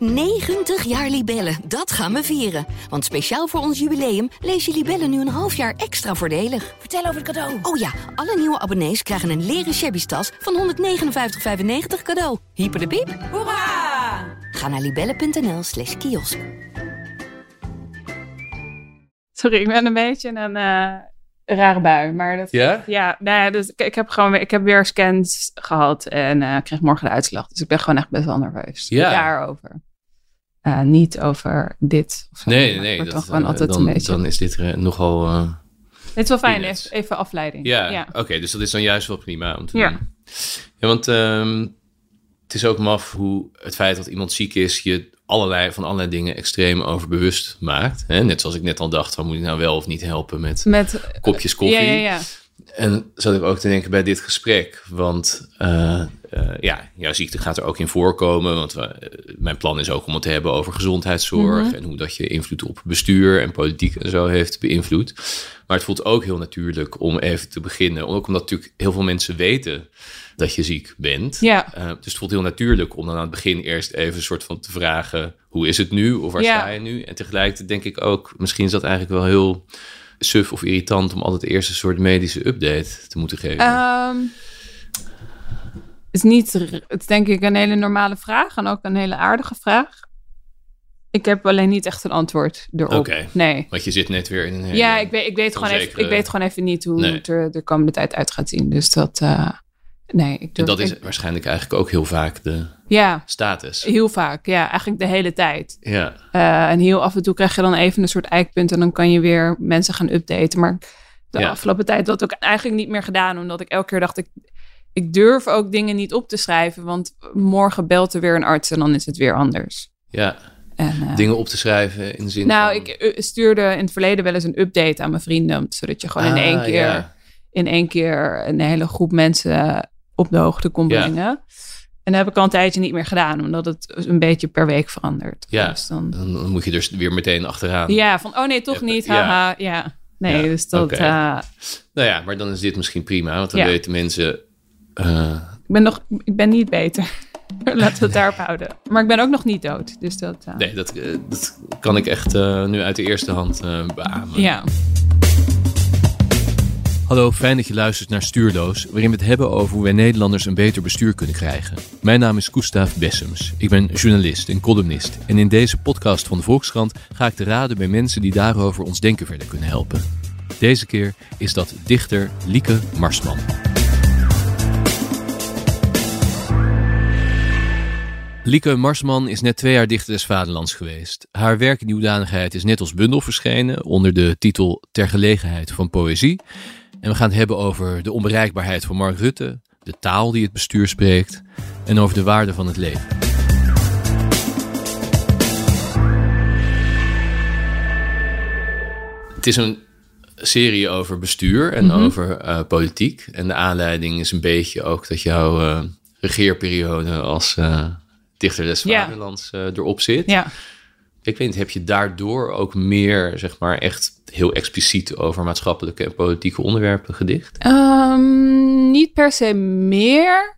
90 jaar Libellen, dat gaan we vieren. Want speciaal voor ons jubileum lees je Libellen nu een half jaar extra voordelig. Vertel over het cadeau. Oh ja, alle nieuwe abonnees krijgen een leren shabby tas van 159,95 cadeau. Hyper de piep. Hoera! Ga naar libellen.nl slash kiosk. Sorry, ik ben een beetje een eh, rare bui. Maar dat, Ja? ja, ja, dus ik, ik heb gewoon weer, ik heb weer scans gehad en eh, kreeg morgen de uitslag. Dus ik ben gewoon echt best wel nerveus. Ja. Daarover. Eh, niet over dit. of zo. Nee, nee. dat, dan eh, altijd dan, een beetje. dan is dit er nogal... eh, het is wel fijn, even, even afleiding. ja, oké. dus dat is dan juist wel prima om te Ja. doen. Ja, want ehm, het is ook maf hoe het feit dat iemand ziek is... je allerlei, van allerlei dingen extreem overbewust maakt. Hè? Net zoals ik net al dacht, van moet ik nou wel of niet helpen met Met kopjes koffie? Ja, ja, ja. En zat ik ook te denken bij dit gesprek. Want eh, eh, ja, jouw ziekte gaat er ook in voorkomen. Want we, eh, mijn plan is ook om het te hebben over gezondheidszorg. Mhm. En hoe dat je invloed op bestuur en politiek en zo heeft beïnvloed. Maar het voelt ook heel natuurlijk om even te beginnen. Ook omdat natuurlijk heel veel mensen weten dat je ziek bent. Ja. Dus het voelt heel natuurlijk om dan aan het begin eerst even een soort van te vragen... hoe is het nu of waar Ja. sta je nu? En tegelijkertijd denk ik ook... misschien is dat eigenlijk wel heel suf of irritant... om altijd eerst een soort medische update te moeten geven. Ehm, is niet, het is denk ik een hele normale vraag en ook een hele aardige vraag. Ik heb alleen niet echt een antwoord erop. Nee. Want je zit net weer in een hele... Ja, ik weet, ik, weet gewoon even, ik weet gewoon even niet hoe Nee. het er de komende tijd uit gaat zien. Dus dat, eh, nee. Ik En dat is ik- waarschijnlijk eigenlijk ook heel vaak de ja, status. heel vaak. Ja, eigenlijk de hele tijd. Ja, Eh, en heel af en toe krijg je dan even een soort eikpunt en dan kan je weer mensen gaan updaten. Maar de Ja. afgelopen tijd had ik ook eigenlijk niet meer gedaan, omdat ik elke keer dacht, ik, ik durf ook dingen niet op te schrijven, want morgen belt er weer een arts en dan is het weer anders. ja. En, eh, dingen op te schrijven in de zin nou, van... ik eh, stuurde in het verleden wel eens een update aan mijn vrienden, zodat je gewoon in Ah, één keer ja. in één keer een hele groep mensen op de hoogte kon Ja. brengen. En dat heb ik al een tijdje niet meer gedaan, omdat het een beetje per week verandert. Ja. Dus dan, moet je er weer meteen achteraan. ja, van oh nee, toch niet, haha, ja. Nee, Ja, dus dat... oké. eh, Nou ja, maar dan is dit misschien prima. Want dan Ja. weten mensen... eh, ik, ben nog, ik ben niet beter. Laten we het daarop houden. Maar ik ben ook nog niet dood, dus dat... eh, nee, dat, dat kan ik echt nu uit de eerste hand beamen. Ja. Hallo, fijn dat je luistert naar Stuurloos, waarin we het hebben over hoe wij Nederlanders een beter bestuur kunnen krijgen. Mijn naam is Gustav Bessems. Ik ben journalist en columnist. En in deze podcast van de Volkskrant ga ik te raden bij mensen die daarover ons denken verder kunnen helpen. Deze keer is dat dichter Lieke Marsman. Lieke Marsman is net twee jaar dichter des Vaderlands geweest. Haar werk in die hoedanigheid is net als bundel verschenen onder de titel Ter gelegenheid van poëzie. En we gaan het hebben over de onbereikbaarheid van Mark Rutte, de taal die het bestuur spreekt en over de waarde van het leven. Het is een serie over bestuur en over eh, politiek. En de aanleiding is een beetje ook dat jouw eh, regeerperiode als eh, dichter des. Vaderlands erop zit. ja. Ik weet niet, heb je daardoor ook meer, zeg maar, echt heel expliciet over maatschappelijke en politieke onderwerpen gedicht? Ehm, niet per se meer.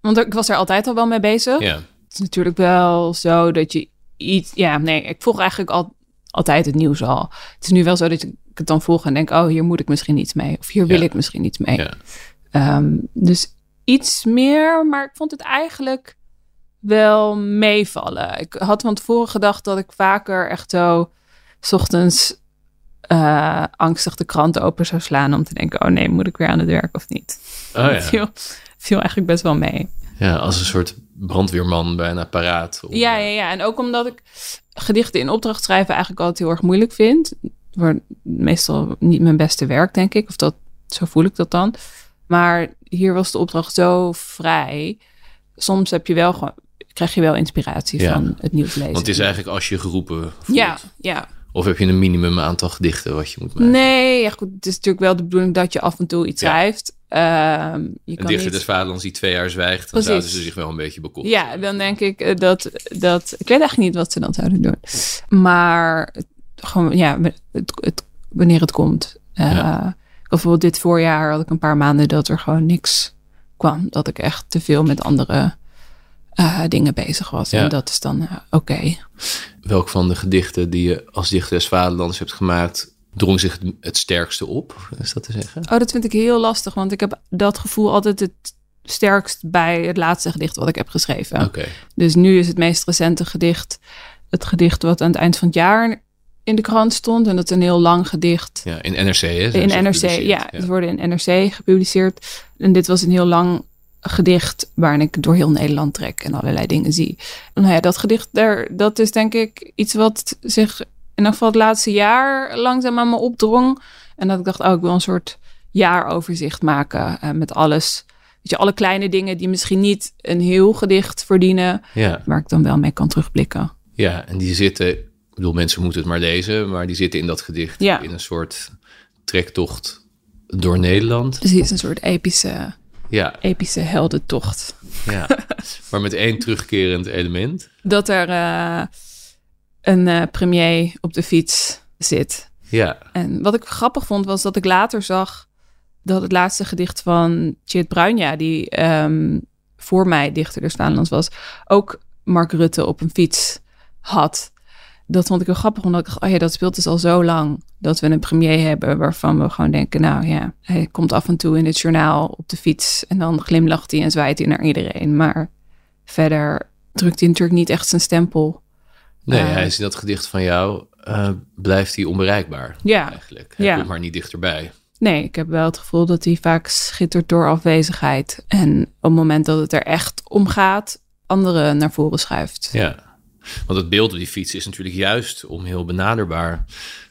Want ik was er altijd al wel mee bezig. Ja, Het is natuurlijk wel zo dat je iets... Ja, nee, ik volg eigenlijk al, altijd het nieuws al. Het is nu wel zo dat ik het dan volg en denk... oh, hier moet ik misschien iets mee. Of hier wil Ja. ik misschien iets mee. ja. Ehm, dus iets meer, maar ik vond het eigenlijk wel meevallen. Ik had van tevoren gedacht dat ik vaker echt zo... s ochtends eh, angstig de krant open zou slaan... om te denken, oh nee, moet ik weer aan het werk of niet? Oh Het ja. viel, viel eigenlijk best wel mee. ja, als een soort brandweerman bijna paraat. om, Ja, eh, ja, ja. En ook omdat ik gedichten in opdracht schrijven eigenlijk altijd heel erg moeilijk vind. Wordt meestal niet mijn beste werk, denk ik. Of dat, zo voel ik dat dan. Maar hier was de opdracht zo vrij. Soms heb je wel gewoon, krijg je wel inspiratie Ja. van het nieuws lezen. Want het is eigenlijk als je geroepen voelt. ja, ja. Of heb je een minimum aantal gedichten wat je moet maken? Nee, ja, goed. Het is natuurlijk wel de bedoeling dat je af en toe iets Ja. schrijft. Ehm, je Een kan dichter niet... des Vaderlands die twee jaar zwijgt, dan Precies. zouden ze zich wel een beetje bekocht. Ja, dan denk ik eh, dat, dat... Ik weet eigenlijk niet wat ze dan zouden doen. Maar gewoon, ja, het, het, wanneer het komt. Eh, Ja. Bijvoorbeeld dit voorjaar had ik een paar maanden dat er gewoon niks kwam. Dat ik echt te veel met andere eh, dingen bezig was. Ja. En dat is dan eh, oké. Welk van de gedichten die je als dichter des vaderlands hebt gemaakt, drong zich het, sterkste op? Is dat te zeggen? Oh, dat vind ik heel lastig, want ik heb dat gevoel altijd het sterkst bij het laatste gedicht wat ik heb geschreven. Oké. Dus nu is het meest recente gedicht het gedicht wat aan het eind van het jaar in de krant stond. En dat is een heel lang gedicht. Ja, in NRC, hè? In NRC, ja, het worden in NRC gepubliceerd. En dit was een heel lang gedicht waarin ik door heel Nederland trek en allerlei dingen zie. Nou ja, dat gedicht daar, dat is denk ik iets wat zich in ieder geval het laatste jaar langzaam aan me opdrong. En dat ik dacht, oh, ik wil een soort jaaroverzicht maken eh, met alles. Weet je, alle kleine dingen die misschien niet een heel gedicht verdienen, Ja, waar ik dan wel mee kan terugblikken. ja, en die zitten, ik bedoel, mensen moeten het maar lezen, maar die zitten in dat gedicht Ja. in een soort trektocht door Nederland. Dus hier is een soort epische, Ja, epische heldentocht. ja. maar met één terugkerend element. dat er eh, een eh, premier op de fiets zit. Ja, En wat ik grappig vond, was dat ik later zag dat het laatste gedicht van Tjeerd Bruinja, die ehm, voor mij dichter des Vaderlands was, ook Mark Rutte op een fiets had. Dat vond ik heel grappig, omdat ik dacht, oh ja, dat speelt dus al zo lang. Dat we een premier hebben waarvan we gewoon denken, nou ja, hij komt af en toe in het journaal op de fiets en dan glimlacht hij en zwaait hij naar iedereen. Maar verder drukt hij natuurlijk niet echt zijn stempel. nee, Eh. hij is in dat gedicht van jou, eh, blijft hij onbereikbaar Ja, eigenlijk. Hij Ja. komt maar niet dichterbij. Nee, ik heb wel het gevoel dat hij vaak schittert door afwezigheid. En op het moment dat het er echt om gaat, anderen naar voren schuift. Ja, want het beeld op die fiets is natuurlijk juist om heel benaderbaar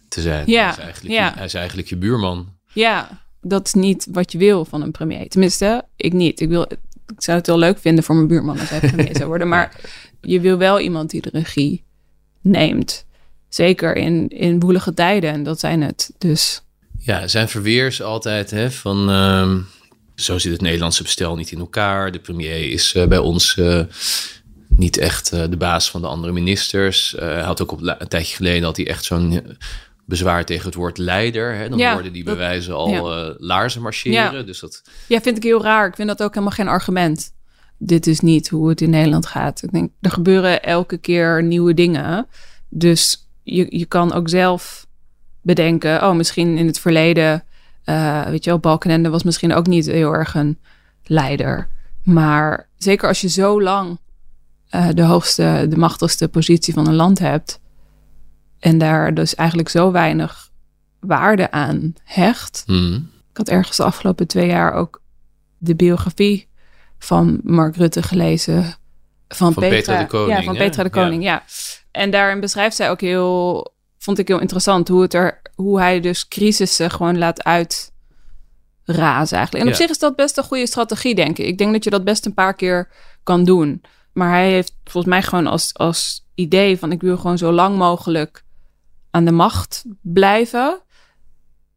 te zijn. Ja, hij, is eigenlijk ja. je, hij is eigenlijk je buurman. Ja, dat is niet wat je wil van een premier. Tenminste, ik niet. Ik, wil, ik zou het wel leuk vinden voor mijn buurman als hij premier zou worden. Maar je wil wel iemand die de regie neemt. Zeker in, in woelige tijden. En dat zijn het. Dus Ja, zijn verweers altijd hè, van... ehm, zo zit het Nederlandse bestel niet in elkaar. De premier is eh, bij ons eh, niet echt eh, de baas van de andere ministers. Eh, hij had ook op een tijdje geleden had hij echt zo'n eh, bezwaar tegen het woord leider. Hè. Dan Ja, worden die bewijzen al ja. laarzen marcheren. Ja. Dus dat, ja, vind ik heel raar. Ik vind dat ook helemaal geen argument. Dit is niet hoe het in Nederland gaat. Ik denk, er gebeuren elke keer nieuwe dingen. Dus je, je kan ook zelf bedenken, oh, misschien in het verleden, weet je wel, Balkenende was misschien ook niet heel erg een leider. Maar zeker als je zo lang eh, de hoogste, de machtigste positie van een land hebt en daar dus eigenlijk zo weinig waarde aan hecht. hmm. Ik had ergens de afgelopen twee jaar ook de biografie van Mark Rutte gelezen. Van, Van Petra de Koning, Ja, van hè? Petra de Koning, ja. En daarin beschrijft zij ook heel, vond ik heel interessant, hoe, het er, hoe hij dus crisissen gewoon laat uitrazen eigenlijk. En op zich is dat best een goede strategie, denk ik. Ik denk dat je dat best een paar keer kan doen. Maar hij heeft volgens mij gewoon als, als idee van ik wil gewoon zo lang mogelijk aan de macht blijven.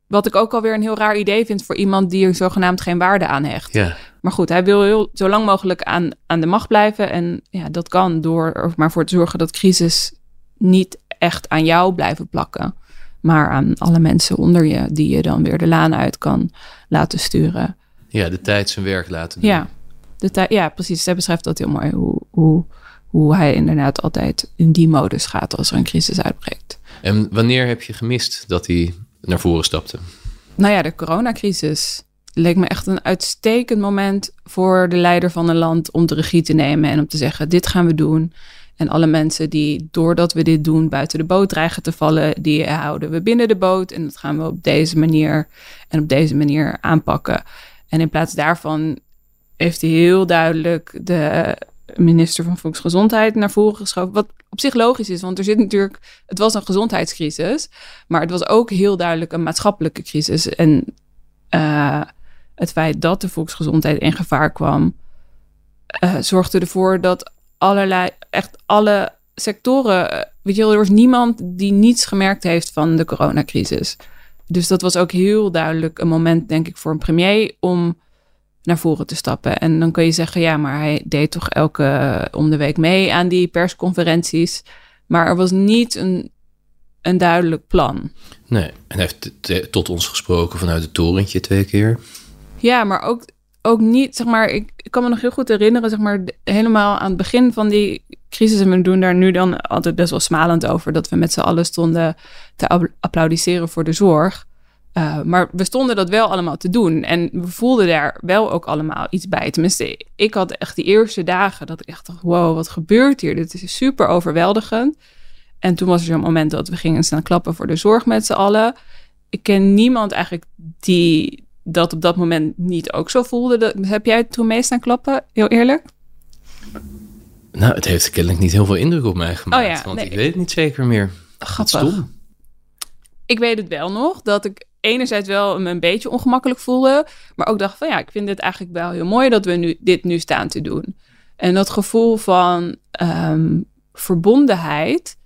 Wat ik ook alweer een heel raar idee vind voor iemand die er zogenaamd geen waarde aan hecht. ja. Maar goed, hij wil heel, zo lang mogelijk aan, aan de macht blijven. En ja, dat kan door er maar voor te zorgen dat crisis niet echt aan jou blijven plakken. Maar aan alle mensen onder je, die je dan weer de laan uit kan laten sturen. ja, de tijd zijn werk laten doen. Ja, de ja precies. Zij beschrijft dat heel mooi. Hoe, hoe, hoe hij inderdaad altijd in die modus gaat als er een crisis uitbreekt. En wanneer heb je gemist dat hij naar voren stapte? Nou ja, de coronacrisis leek me echt een uitstekend moment voor de leider van een land om de regie te nemen en om te zeggen: dit gaan we doen. En alle mensen die, doordat we dit doen, buiten de boot dreigen te vallen, die houden we binnen de boot. En dat gaan we op deze manier en op deze manier aanpakken. En in plaats daarvan heeft hij heel duidelijk de minister van Volksgezondheid naar voren geschoven. Wat op zich logisch is, want er zit natuurlijk, het was een gezondheidscrisis, maar het was ook heel duidelijk een maatschappelijke crisis. En eh, het feit dat de volksgezondheid in gevaar kwam, eh, zorgde ervoor dat allerlei, echt alle sectoren, eh, weet je er was niemand die niets gemerkt heeft van de coronacrisis. Dus dat was ook heel duidelijk een moment, denk ik, voor een premier om naar voren te stappen. En dan kun je zeggen, ja, maar hij deed toch elke eh, om de week mee aan die persconferenties. Maar er was niet een, een duidelijk plan. Nee, en hij heeft tot ons gesproken vanuit het torentje twee keer. Ja, maar ook ook niet, zeg maar, ik, ik kan me nog heel goed herinneren, zeg maar, helemaal aan het begin van die crisis. En we doen daar nu dan altijd best wel smalend over dat we met z'n allen stonden te ap- applaudisseren voor de zorg. Uh, maar we stonden dat wel allemaal te doen. En we voelden daar wel ook allemaal iets bij. Tenminste, ik had echt die eerste dagen dat ik echt dacht: wow, wat gebeurt hier? Dit is super overweldigend. En toen was er zo'n moment dat we gingen staan klappen voor de zorg met z'n allen. Ik ken niemand eigenlijk die dat op dat moment niet ook zo voelde. Dat, heb jij toen mee staan klappen? Heel eerlijk? Nou, het heeft kennelijk niet heel veel indruk op mij gemaakt. Oh ja, want nee. ik weet het niet zeker meer. Grappig. Stom. ik weet het wel nog, dat ik enerzijds wel me een beetje ongemakkelijk voelde, maar ook dacht van ja, ik vind het eigenlijk wel heel mooi dat we nu, dit nu staan te doen. En dat gevoel van ehm, verbondenheid,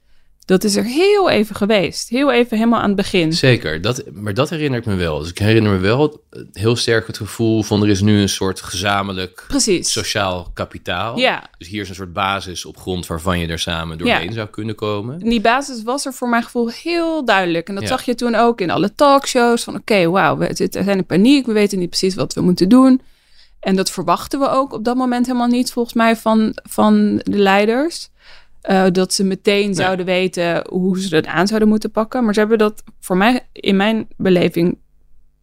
dat is er heel even geweest. Heel even helemaal aan het begin. Zeker, dat, maar dat herinner ik me wel. Dus ik herinner me wel heel sterk het gevoel van er is nu een soort gezamenlijk Precies. sociaal kapitaal. Ja, Dus hier is een soort basis op grond waarvan je er samen doorheen zou kunnen komen. En die basis was er voor mijn gevoel heel duidelijk. En dat Ja. zag je toen ook in alle talkshows. Van oké, wauw, we zitten- we zijn in paniek. We weten niet precies wat we moeten doen. En dat verwachten we ook op dat moment helemaal niet, volgens mij, van, van de leiders. Eh, dat ze meteen zouden weten hoe ze dat aan zouden moeten pakken. Maar ze hebben dat voor mij, in mijn beleving,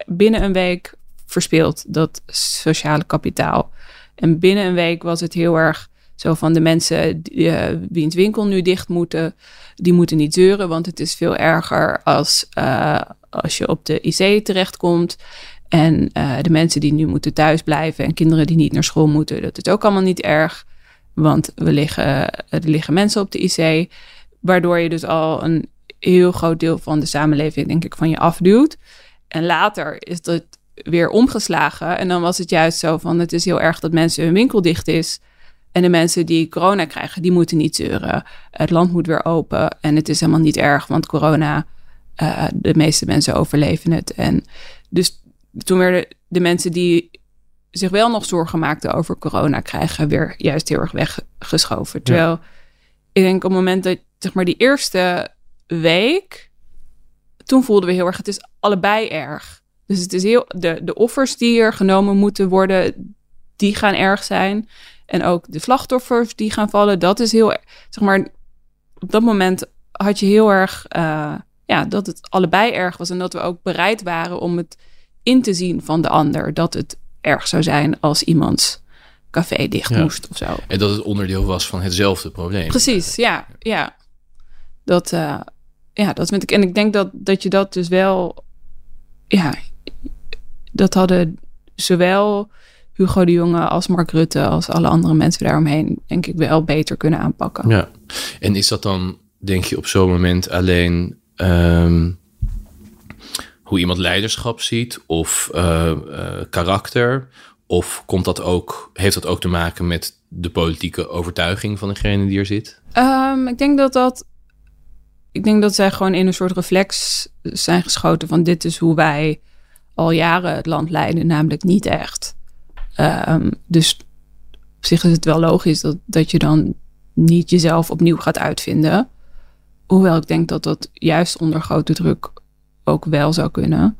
binnen een week verspeeld. Dat sociale kapitaal. En binnen een week was het heel erg zo van de mensen die, eh, wiens winkel nu dicht moeten, die moeten niet zeuren, want het is veel erger als, eh, als je op de IC terechtkomt. En de mensen die nu moeten thuisblijven en kinderen die niet naar school moeten, dat is ook allemaal niet erg. Want we liggen, er liggen mensen op de IC, waardoor je dus al een heel groot deel van de samenleving, denk ik, van je afduwt. En later is dat weer omgeslagen. En dan was het juist zo van, het is heel erg dat mensen hun winkel dicht is. En de mensen die corona krijgen, die moeten niet zeuren. Het land moet weer open. En het is helemaal niet erg, want corona, eh, de meeste mensen overleven het. En dus toen werden de mensen die zich wel nog zorgen maakten over corona krijgen, weer juist heel erg weggeschoven. Terwijl ik denk op het moment dat, zeg maar, die eerste week, toen voelden we heel erg, het is allebei erg. Dus het is heel, de, de offers die er genomen moeten worden, die gaan erg zijn. En ook de slachtoffers die gaan vallen, dat is heel, zeg maar, op dat moment had je heel erg, uh, ja, dat het allebei erg was. En dat we ook bereid waren om het in te zien van de ander. Dat het erg zou zijn als iemands café dicht ja. moest of zo. En dat het onderdeel was van hetzelfde probleem. Precies, ja, ja. Dat, uh, ja, dat vind ik. En ik denk dat, dat je dat dus wel, ja, dat hadden zowel Hugo de Jonge als Mark Rutte als alle andere mensen daaromheen, denk ik wel beter kunnen aanpakken. Ja, en is dat dan, denk je, op zo'n moment alleen um, hoe iemand leiderschap ziet of uh, uh, karakter? Of komt dat ook, heeft dat ook te maken met de politieke overtuiging van degene die er zit? Um, ik denk dat dat. Ik denk dat zij gewoon in een soort reflex zijn geschoten van dit is hoe wij al jaren het land leiden, namelijk niet echt. Um, dus op zich is het wel logisch dat, dat je dan niet jezelf opnieuw gaat uitvinden. Hoewel ik denk dat dat juist onder grote druk ook wel zou kunnen.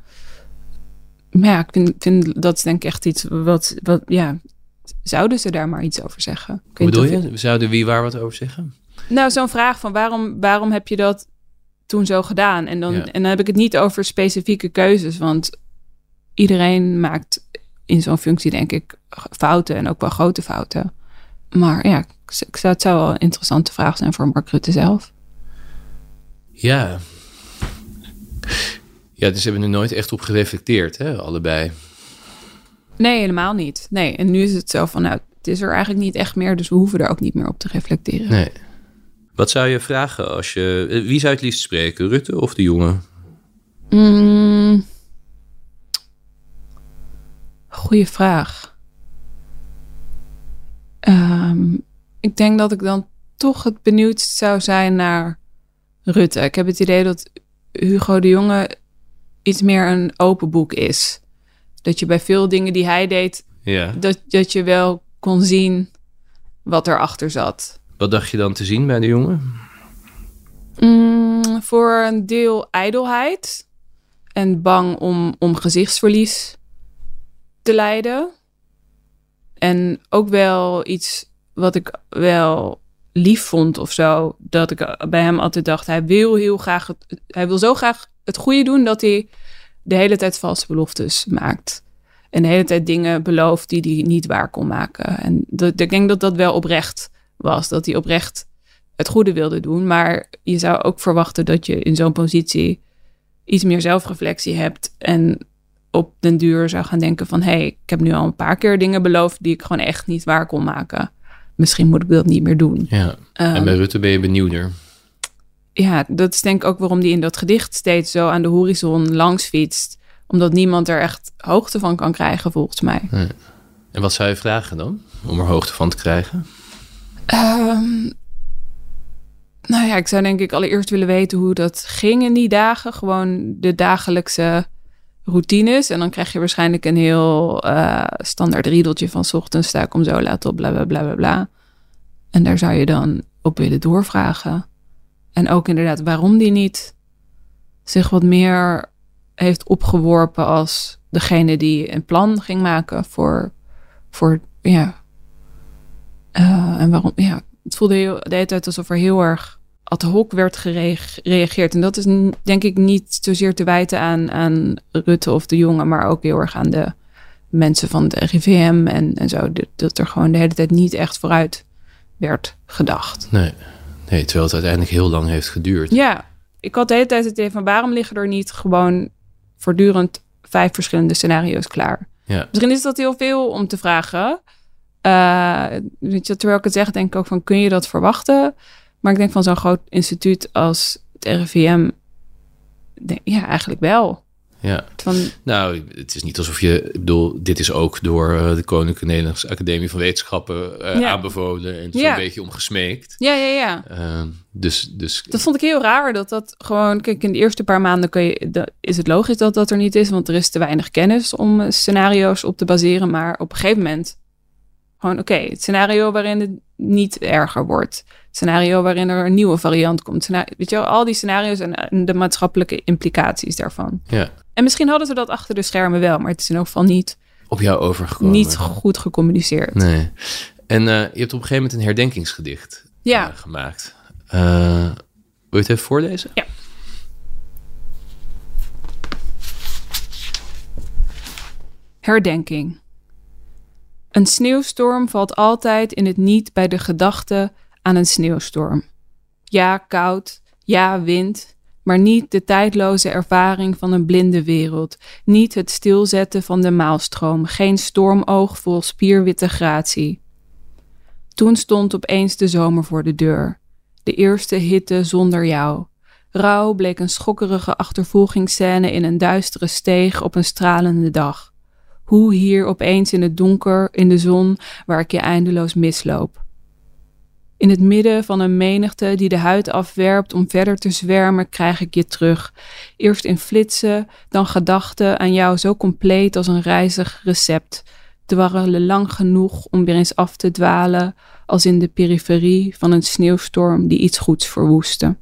Maar ja, ik vind, vind dat is denk ik echt iets wat, wat, ja, zouden ze daar maar iets over zeggen? Hoe bedoel je? Zouden wie waar wat over zeggen? Nou, zo'n vraag van waarom, waarom heb je dat toen zo gedaan? En dan, ja. en dan heb ik het niet over specifieke keuzes, want iedereen maakt in zo'n functie, denk ik, fouten en ook wel grote fouten. Maar ja, ik zou, het zou wel een interessante vraag zijn voor Mark Rutte zelf. Ja. Ja, dus ze hebben er nooit echt op gereflecteerd, hè, allebei. Nee, helemaal niet. Nee, en nu is het zo van, nou, het is er eigenlijk niet echt meer, dus we hoeven er ook niet meer op te reflecteren. Nee. Wat zou je vragen als je... Wie zou het liefst spreken, Rutte of de jongen? Mm. Goeie vraag. Um, ik denk dat ik dan toch het benieuwdst zou zijn naar Rutte. Ik heb het idee dat Hugo de Jonge iets meer een open boek is. Dat je bij veel dingen die hij deed, ja. dat, dat je wel kon zien wat erachter zat. Wat dacht je dan te zien bij de jongen? Mm, voor een deel ijdelheid en bang om, om gezichtsverlies te lijden. En ook wel iets wat ik wel lief vond of zo. Dat ik bij hem altijd dacht, hij wil heel graag, het, hij wil zo graag het goede doen dat hij de hele tijd valse beloftes maakt. En de hele tijd dingen belooft die hij niet waar kon maken. En dat, ik denk dat dat wel oprecht was. Dat hij oprecht het goede wilde doen. Maar je zou ook verwachten dat je in zo'n positie iets meer zelfreflectie hebt. En op den duur zou gaan denken van... hé, hey, ik heb nu al een paar keer dingen beloofd... die ik gewoon echt niet waar kon maken. Misschien moet ik dat niet meer doen. Ja. en bij Ehm, Rutte ben je benieuwder. ja, dat is denk ik ook waarom die in dat gedicht steeds zo aan de horizon langs fietst. Omdat niemand er echt hoogte van kan krijgen, volgens mij. En wat zou je vragen dan? Om er hoogte van te krijgen? Ehm, nou ja, ik zou denk ik allereerst willen weten hoe dat ging in die dagen. Gewoon de dagelijkse routines. En dan krijg je waarschijnlijk een heel eh, standaard riedeltje van... 's ochtends sta ik om zo laat op, bla bla bla bla. En daar zou je dan op willen doorvragen. En ook inderdaad waarom die niet zich wat meer heeft opgeworpen... als degene die een plan ging maken voor, voor ja, eh, en waarom? Ja, het voelde heel, de hele tijd alsof er heel erg ad hoc werd gereageerd. En dat is denk ik niet zozeer te wijten aan, aan Rutte of de jongen, maar ook heel erg aan de mensen van de RIVM en, en zo. Dat- Dat er gewoon de hele tijd niet echt vooruit werd gedacht. Nee. nee, terwijl het uiteindelijk heel lang heeft geduurd. Ja, ik had de hele tijd het idee van waarom liggen er niet gewoon voortdurend vijf verschillende scenario's klaar? Ja. Misschien is dat heel veel om te vragen. Eh, weet je, terwijl ik het zeg, denk ik ook van kun je dat verwachten? Maar ik denk van zo'n groot instituut als het RIVM, denk, ja, eigenlijk wel. ja. Van, Nou, het is niet alsof je... Ik bedoel, dit is ook door eh, de Koninklijke Nederlandse Academie van Wetenschappen eh, Ja. aanbevolen. En zo'n Ja. beetje om gesmeekt. ja, ja, ja. Eh, dus, dus Dat vond ik heel raar. Dat dat gewoon, kijk, in de eerste paar maanden kun je, da- is het logisch dat dat er niet is, want er is te weinig kennis om scenario's op te baseren. Maar op een gegeven moment, gewoon, oké, het scenario waarin het niet erger wordt. Het scenario waarin er een nieuwe variant komt. Weet je wel, al die scenario's en, en de maatschappelijke implicaties daarvan. ja, En misschien hadden ze dat achter de schermen wel, maar het is in elk geval niet, op jou overgekomen. niet goed gecommuniceerd. Nee. En eh, je hebt op een gegeven moment een herdenkingsgedicht Ja. eh, gemaakt. Eh, wil je het even voorlezen? Ja. Herdenking. Een sneeuwstorm valt altijd in het niet bij de gedachte aan een sneeuwstorm. Ja, koud, ja, wind, maar niet de tijdloze ervaring van een blinde wereld, niet het stilzetten van de maalstroom, geen stormoog vol spierwitte gratie. Toen stond opeens de zomer voor de deur. De eerste hitte zonder jou. Rauw bleek een schokkerige achtervolgingsscène in een duistere steeg op een stralende dag. Hoe hier opeens in het donker, in de zon, waar ik je eindeloos misloop. In het midden van een menigte die de huid afwerpt om verder te zwermen, krijg ik je terug. Eerst in flitsen, dan gedachten aan jou zo compleet als een reizig recept. Dwarrelen lang genoeg om weer eens af te dwalen, als in de periferie van een sneeuwstorm die iets goeds verwoestte.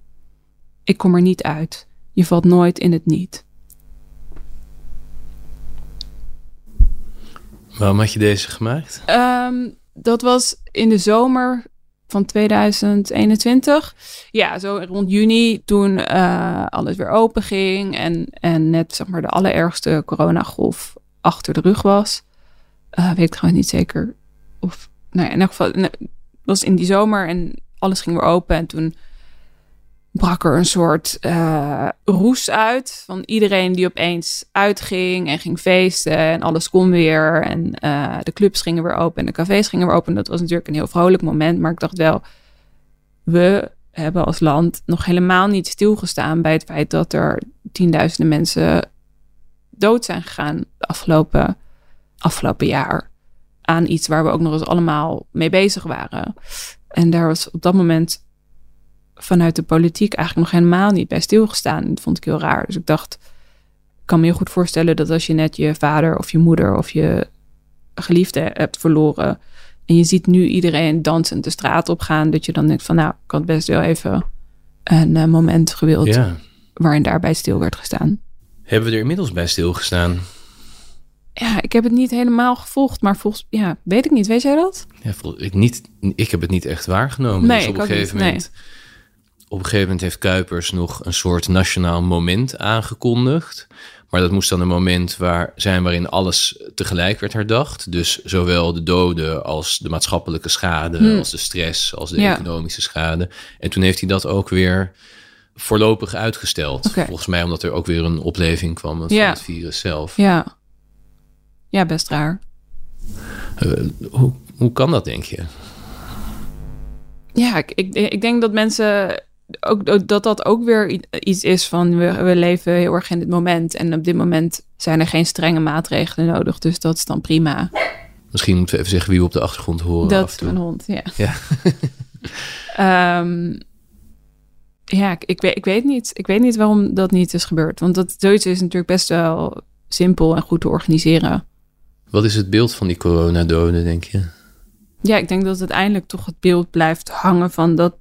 Ik kom er niet uit. Je valt nooit in het niet. Waarom had je deze gemaakt? Ehm, dat was in de zomer van 2021. Ja, zo rond juni toen eh, alles weer open ging en, en net zeg maar de allerergste coronagolf achter de rug was. Eh, weet ik gewoon niet zeker of... Nou, ja, in elk geval, was in die zomer en alles ging weer open en toen brak er een soort eh, roes uit van iedereen die opeens uitging en ging feesten en alles kon weer en eh, de clubs gingen weer open en de cafés gingen weer open. Dat was natuurlijk een heel vrolijk moment, maar ik dacht wel, we hebben als land nog helemaal niet stilgestaan bij het feit dat er tienduizenden mensen dood zijn gegaan de afgelopen, afgelopen jaar aan iets waar we ook nog eens allemaal mee bezig waren. En daar was op dat moment vanuit de politiek eigenlijk nog helemaal niet bij stilgestaan. Dat vond ik heel raar. Dus ik dacht, ik kan me heel goed voorstellen dat als je net je vader of je moeder of je geliefde hebt verloren en je ziet nu iedereen dansend de straat op gaan, dat je dan denkt van nou, ik had best wel even een eh, moment gewild Ja. waarin daarbij stil werd gestaan. Hebben we er inmiddels bij stilgestaan? Ja, ik heb het niet helemaal gevolgd, maar volgens, ja, weet ik niet. Weet jij dat? Ja, ik, niet, ik heb het niet echt waargenomen. Nee, dus op ik een ook niet, gegeven moment. Op een gegeven moment heeft Kuipers nog een soort nationaal moment aangekondigd. Maar dat moest dan een moment waar zijn waarin alles tegelijk werd herdacht. Dus zowel de doden als de maatschappelijke schade, als de stress, als de Hmm. Ja. economische schade. En toen heeft hij dat ook weer voorlopig uitgesteld. Volgens mij omdat er ook weer een opleving kwam van het virus zelf. Ja. Ja, best raar. Eh, hoe, hoe kan dat, denk je? Ja, ik, ik, ik denk dat mensen ook dat dat ook weer iets is van we, we leven heel erg in dit moment en op dit moment zijn er geen strenge maatregelen nodig, dus dat is dan prima. Misschien moeten we even zeggen wie we op de achtergrond horen. dat is mijn hond, ja. Ja. Ehm, ja, ik, ik, weet, ik weet niet. Ik weet niet waarom dat niet is gebeurd, want dat zoiets is natuurlijk best wel simpel en goed te organiseren. Wat is het beeld van die coronadoden, denk je? Ja, ik denk dat uiteindelijk toch het beeld blijft hangen van dat,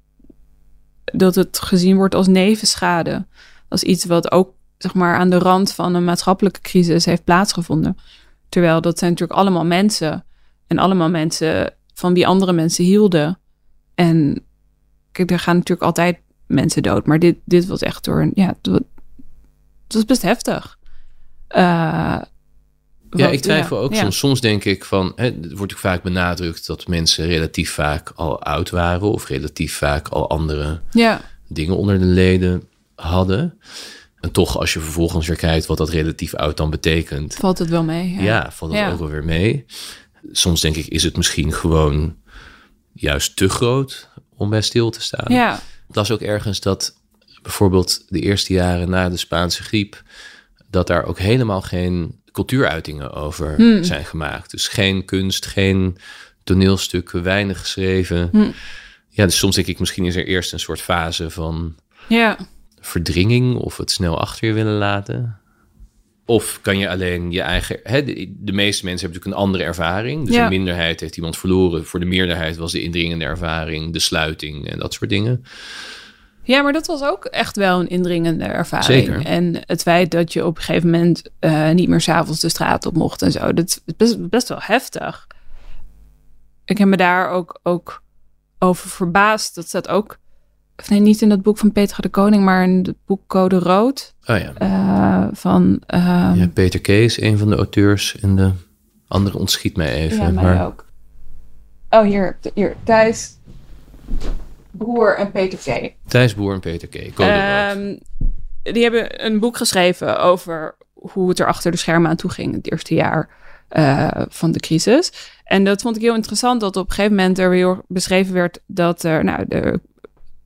dat het gezien wordt als nevenschade. Als iets wat ook zeg maar, aan de rand van een maatschappelijke crisis heeft plaatsgevonden. Terwijl dat zijn natuurlijk allemaal mensen. En allemaal mensen van wie andere mensen hielden. En kijk, er gaan natuurlijk altijd mensen dood. Maar dit, dit was echt door een. Ja, het wa- het was best heftig. Eh, Ja, ik twijfel ook ja. soms. Soms denk ik van, hè, er wordt natuurlijk vaak benadrukt dat mensen relatief vaak al oud waren of relatief vaak al andere Ja, dingen onder de leden hadden. En toch, als je vervolgens weer kijkt wat dat relatief oud dan betekent, valt het wel mee. ja, valt het ook wel weer mee. Soms denk ik, is het misschien gewoon juist te groot om bij stil te staan. ja. Ik las ook ergens dat bijvoorbeeld de eerste jaren na de Spaanse griep, dat daar ook helemaal geen cultuuruitingen over Hmm. zijn gemaakt. Dus geen kunst, geen toneelstukken, weinig geschreven. Hmm. Ja, dus soms denk ik, misschien is er eerst een soort fase van Ja, verdringing of het snel achter je willen laten. Of kan je alleen je eigen. Hè, de, de meeste mensen hebben natuurlijk een andere ervaring. Dus Ja. een minderheid heeft iemand verloren. Voor de meerderheid was de indringende ervaring, de sluiting en dat soort dingen. Ja, maar dat was ook echt wel een indringende ervaring. Zeker. En het feit dat je op een gegeven moment eh, niet meer s'avonds de straat op mocht en zo, dat is best, best wel heftig. Ik heb me daar ook, ook over verbaasd. Dat staat ook, of nee, niet in dat boek van Petra de Koning, maar in het boek Code Rood Oh ja. eh, van... ehm, ja Peter Kees, een van de auteurs. En de andere ontschiet mij even. ja, mij maar ook. Oh, hier, hier, Thijs, Broer en Peter V. Thijs Boer en Peter K. Ehm, die hebben een boek geschreven over hoe het er achter de schermen aan toe ging het eerste jaar eh, van de crisis. En dat vond ik heel interessant dat op een gegeven moment er weer beschreven werd dat er, nou, er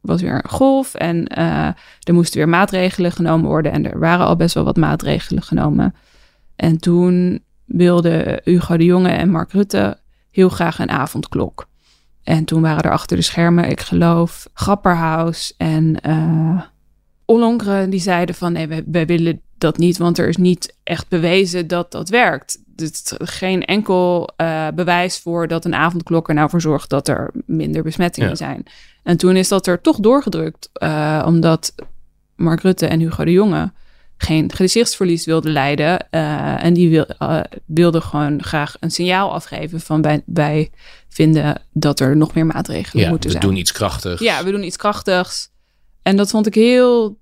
was weer een golf en eh, er moesten weer maatregelen genomen worden. En er waren al best wel wat maatregelen genomen. En toen wilden Hugo de Jonge en Mark Rutte heel graag een avondklok. En toen waren er achter de schermen, ik geloof, Grapperhaus en Ollongren die zeiden van nee, wij, wij willen dat niet, want er is niet echt bewezen dat dat werkt. Er is geen enkel eh, bewijs voor dat een avondklok er nou voor zorgt dat er minder besmettingen Ja. zijn. En toen is dat er toch doorgedrukt, eh, omdat Mark Rutte en Hugo de Jonge geen gezichtsverlies wilden leiden. eh, en die wil, eh, wilden gewoon graag een signaal afgeven van wij, wij vinden dat er nog meer maatregelen ja, moeten we zijn. doen iets krachtigs. Ja, we doen iets krachtigs. En dat vond ik heel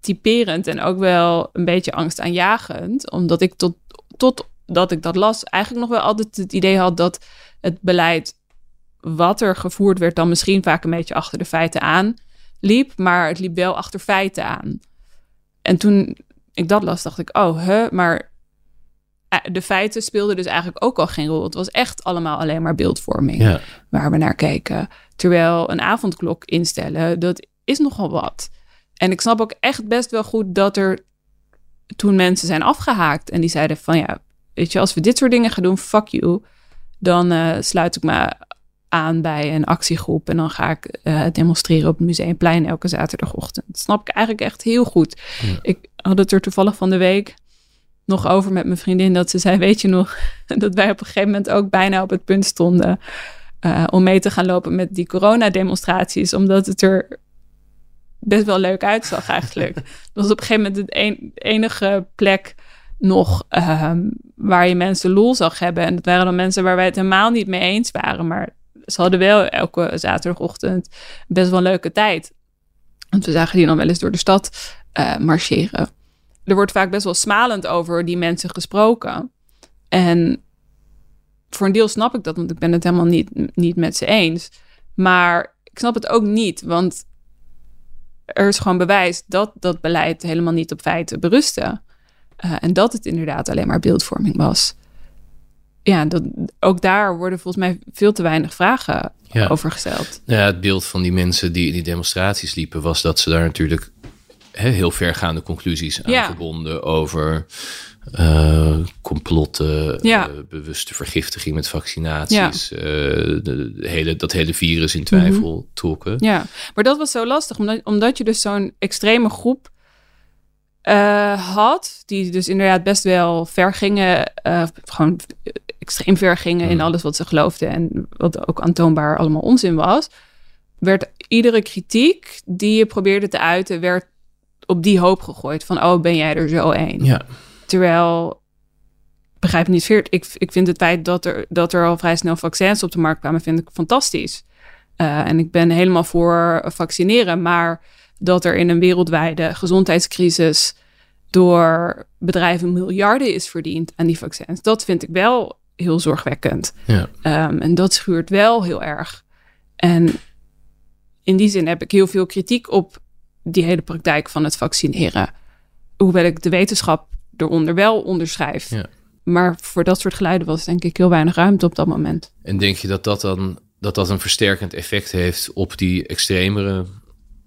typerend en ook wel een beetje angstaanjagend. Omdat ik tot, totdat ik dat las eigenlijk nog wel altijd het idee had dat het beleid wat er gevoerd werd dan misschien vaak een beetje achter de feiten aan liep. Maar het liep wel achter feiten aan. En toen ik dat las, dacht ik, oh, hè, maar eh, de feiten speelden dus eigenlijk ook al geen rol. Het was echt allemaal alleen maar beeldvorming Ja. waar we naar keken. Terwijl een avondklok instellen, dat is nogal wat. En ik snap ook echt best wel goed dat er toen mensen zijn afgehaakt en die zeiden van ja, weet je, als we dit soort dingen gaan doen, fuck you, dan eh, sluit ik me aan bij een actiegroep en dan ga ik eh, demonstreren op het Museumplein elke zaterdagochtend. Dat snap ik eigenlijk echt heel goed. Ja. Ik had het er toevallig van de week nog over met mijn vriendin dat ze zei, weet je nog, dat wij op een gegeven moment ook bijna op het punt stonden eh, om mee te gaan lopen met die coronademonstraties, omdat het er best wel leuk uitzag eigenlijk. Dat was op een gegeven moment de enige plek nog ehm, waar je mensen lol zag hebben. En dat waren dan mensen waar wij het helemaal niet mee eens waren. Maar ze hadden wel elke zaterdagochtend best wel een leuke tijd. Want we zagen die dan wel eens door de stad uh, marcheren. Er wordt vaak best wel smalend over die mensen gesproken. En voor een deel snap ik dat, want ik ben het helemaal niet, niet met ze eens. Maar ik snap het ook niet, want er is gewoon bewijs dat dat beleid helemaal niet op feiten berustte. Uh, en dat het inderdaad alleen maar beeldvorming was. Ja, dat, ook daar worden volgens mij veel te weinig vragen over gesteld. Ja, het beeld van die mensen die in die demonstraties liepen was dat ze daar natuurlijk heel vergaande conclusies aan verbonden over uh, complotten, ja. uh, bewuste vergiftiging met vaccinaties, ja. uh, de, hele, dat hele virus in twijfel mm trokken. Ja, maar dat was zo lastig, omdat, omdat je dus zo'n extreme groep had, die dus inderdaad best wel ver gingen, gewoon extreem ver gingen in mhm. alles wat ze geloofden en wat ook aantoonbaar allemaal onzin was, werd iedere kritiek die je probeerde te uiten, werd op die hoop gegooid van, oh, ben jij er zo één? Ja. Terwijl, begrijp niet veert, ik, ik vind het feit dat er, dat er al vrij snel vaccins op de markt kwamen, vind ik fantastisch. Uh, en ik ben helemaal voor vaccineren, maar dat er in een wereldwijde gezondheidscrisis door bedrijven miljarden is verdiend aan die vaccins, dat vind ik wel heel zorgwekkend. Ja. Um, en dat schuurt wel heel erg. En in die zin heb ik heel veel kritiek op die hele praktijk van het vaccineren. Hoewel ik de wetenschap eronder wel onderschrijf. Ja. Maar voor dat soort geluiden was denk ik heel weinig ruimte op dat moment. En denk je dat dat dan dat dat een versterkend effect heeft op die extremere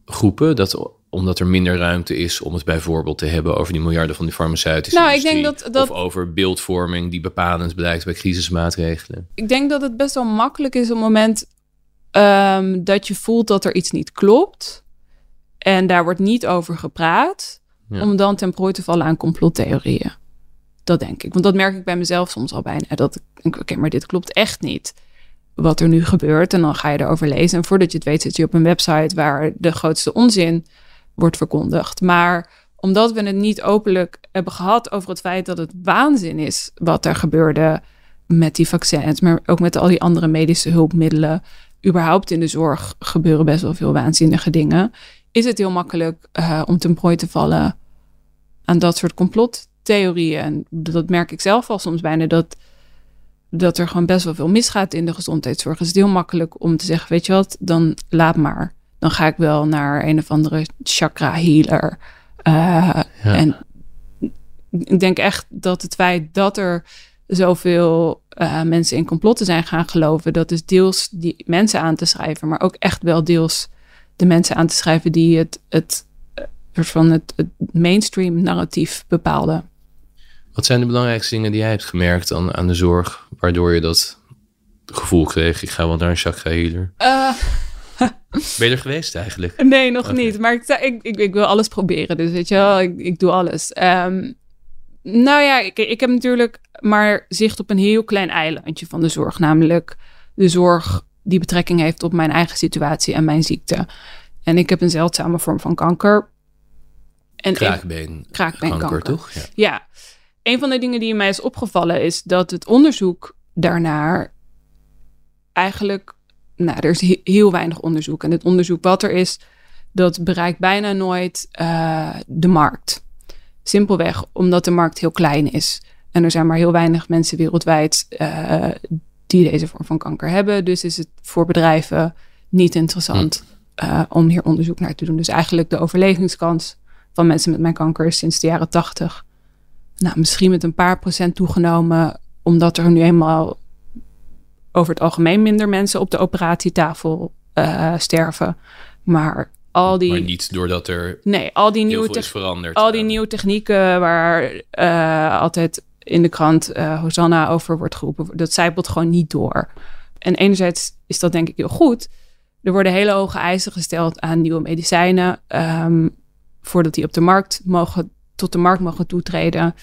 groepen? Dat omdat er minder ruimte is om het bijvoorbeeld te hebben over die miljarden van die farmaceutische nou, ik denk dat, dat, of over beeldvorming die bepalend blijkt bij crisismaatregelen. Ik denk dat het best wel makkelijk is op het moment um, dat je voelt dat er iets niet klopt en daar wordt niet over gepraat, om dan ten prooi te vallen aan complottheorieën. Dat denk ik. Want dat merk ik bij mezelf soms al bijna. Dat ik denk, oké, maar dit klopt echt niet. Wat er nu gebeurt. En dan ga je erover lezen. En voordat je het weet zit je op een website waar de grootste onzin wordt verkondigd. Maar omdat we het niet openlijk hebben gehad over het feit dat het waanzin is wat er gebeurde met die vaccins, maar ook met al die andere medische hulpmiddelen. Überhaupt in de zorg gebeuren best wel veel waanzinnige dingen is het heel makkelijk uh, om ten prooi te vallen aan dat soort complottheorieën. En dat merk ik zelf al soms bijna, dat, dat er gewoon best wel veel misgaat in de gezondheidszorg. Het is heel makkelijk om te zeggen, weet je wat, dan laat maar. Dan ga ik wel naar een of andere chakra healer. Uh, En ik denk echt dat het feit dat er zoveel uh, mensen in complotten zijn gaan geloven, dat is deels die mensen aan te schrijven, maar ook echt wel deels de mensen aan te schrijven die het, het, van het, het mainstream narratief bepaalden. Wat zijn de belangrijkste dingen die jij hebt gemerkt aan, aan de zorg, waardoor je dat gevoel kreeg? Ik ga wel naar een chakra healer. Uh, ben je er geweest eigenlijk? Nee, nog niet. Maar ik, ik, ik, ik, wil alles proberen. Dus weet je wel, ik, ik doe alles. Um, nou ja, ik, ik heb natuurlijk maar zicht op een heel klein eilandje van de zorg. Namelijk de zorg die betrekking heeft op mijn eigen situatie en mijn ziekte. En ik heb een zeldzame vorm van kanker. En kraakbeen, kraakbeenkanker, toch? Ja. ja. Een van de dingen die mij is opgevallen is dat het onderzoek daarnaar eigenlijk, nou, er is heel weinig onderzoek. En het onderzoek wat er is, dat bereikt bijna nooit uh, de markt. Simpelweg omdat de markt heel klein is. En er zijn maar heel weinig mensen wereldwijd uh, die deze vorm van kanker hebben. Dus is het voor bedrijven niet interessant uh, om hier onderzoek naar te doen. Dus eigenlijk de overlevingskans van mensen met mijn kanker is sinds de jaren tachtig. Nou, misschien met een paar procent toegenomen, omdat er nu eenmaal over het algemeen minder mensen op de operatietafel uh, sterven. Maar al die. Maar niet doordat er. Nee, al die nieuwe. is veranderd. Al die nieuwe technieken waar uh, altijd in de krant Hosanna over wordt geroepen. Dat zijpelt gewoon niet door. En enerzijds is dat denk ik heel goed. Er worden hele hoge eisen gesteld aan nieuwe medicijnen. Um, voordat die op de markt mogen, tot de markt mogen toetreden,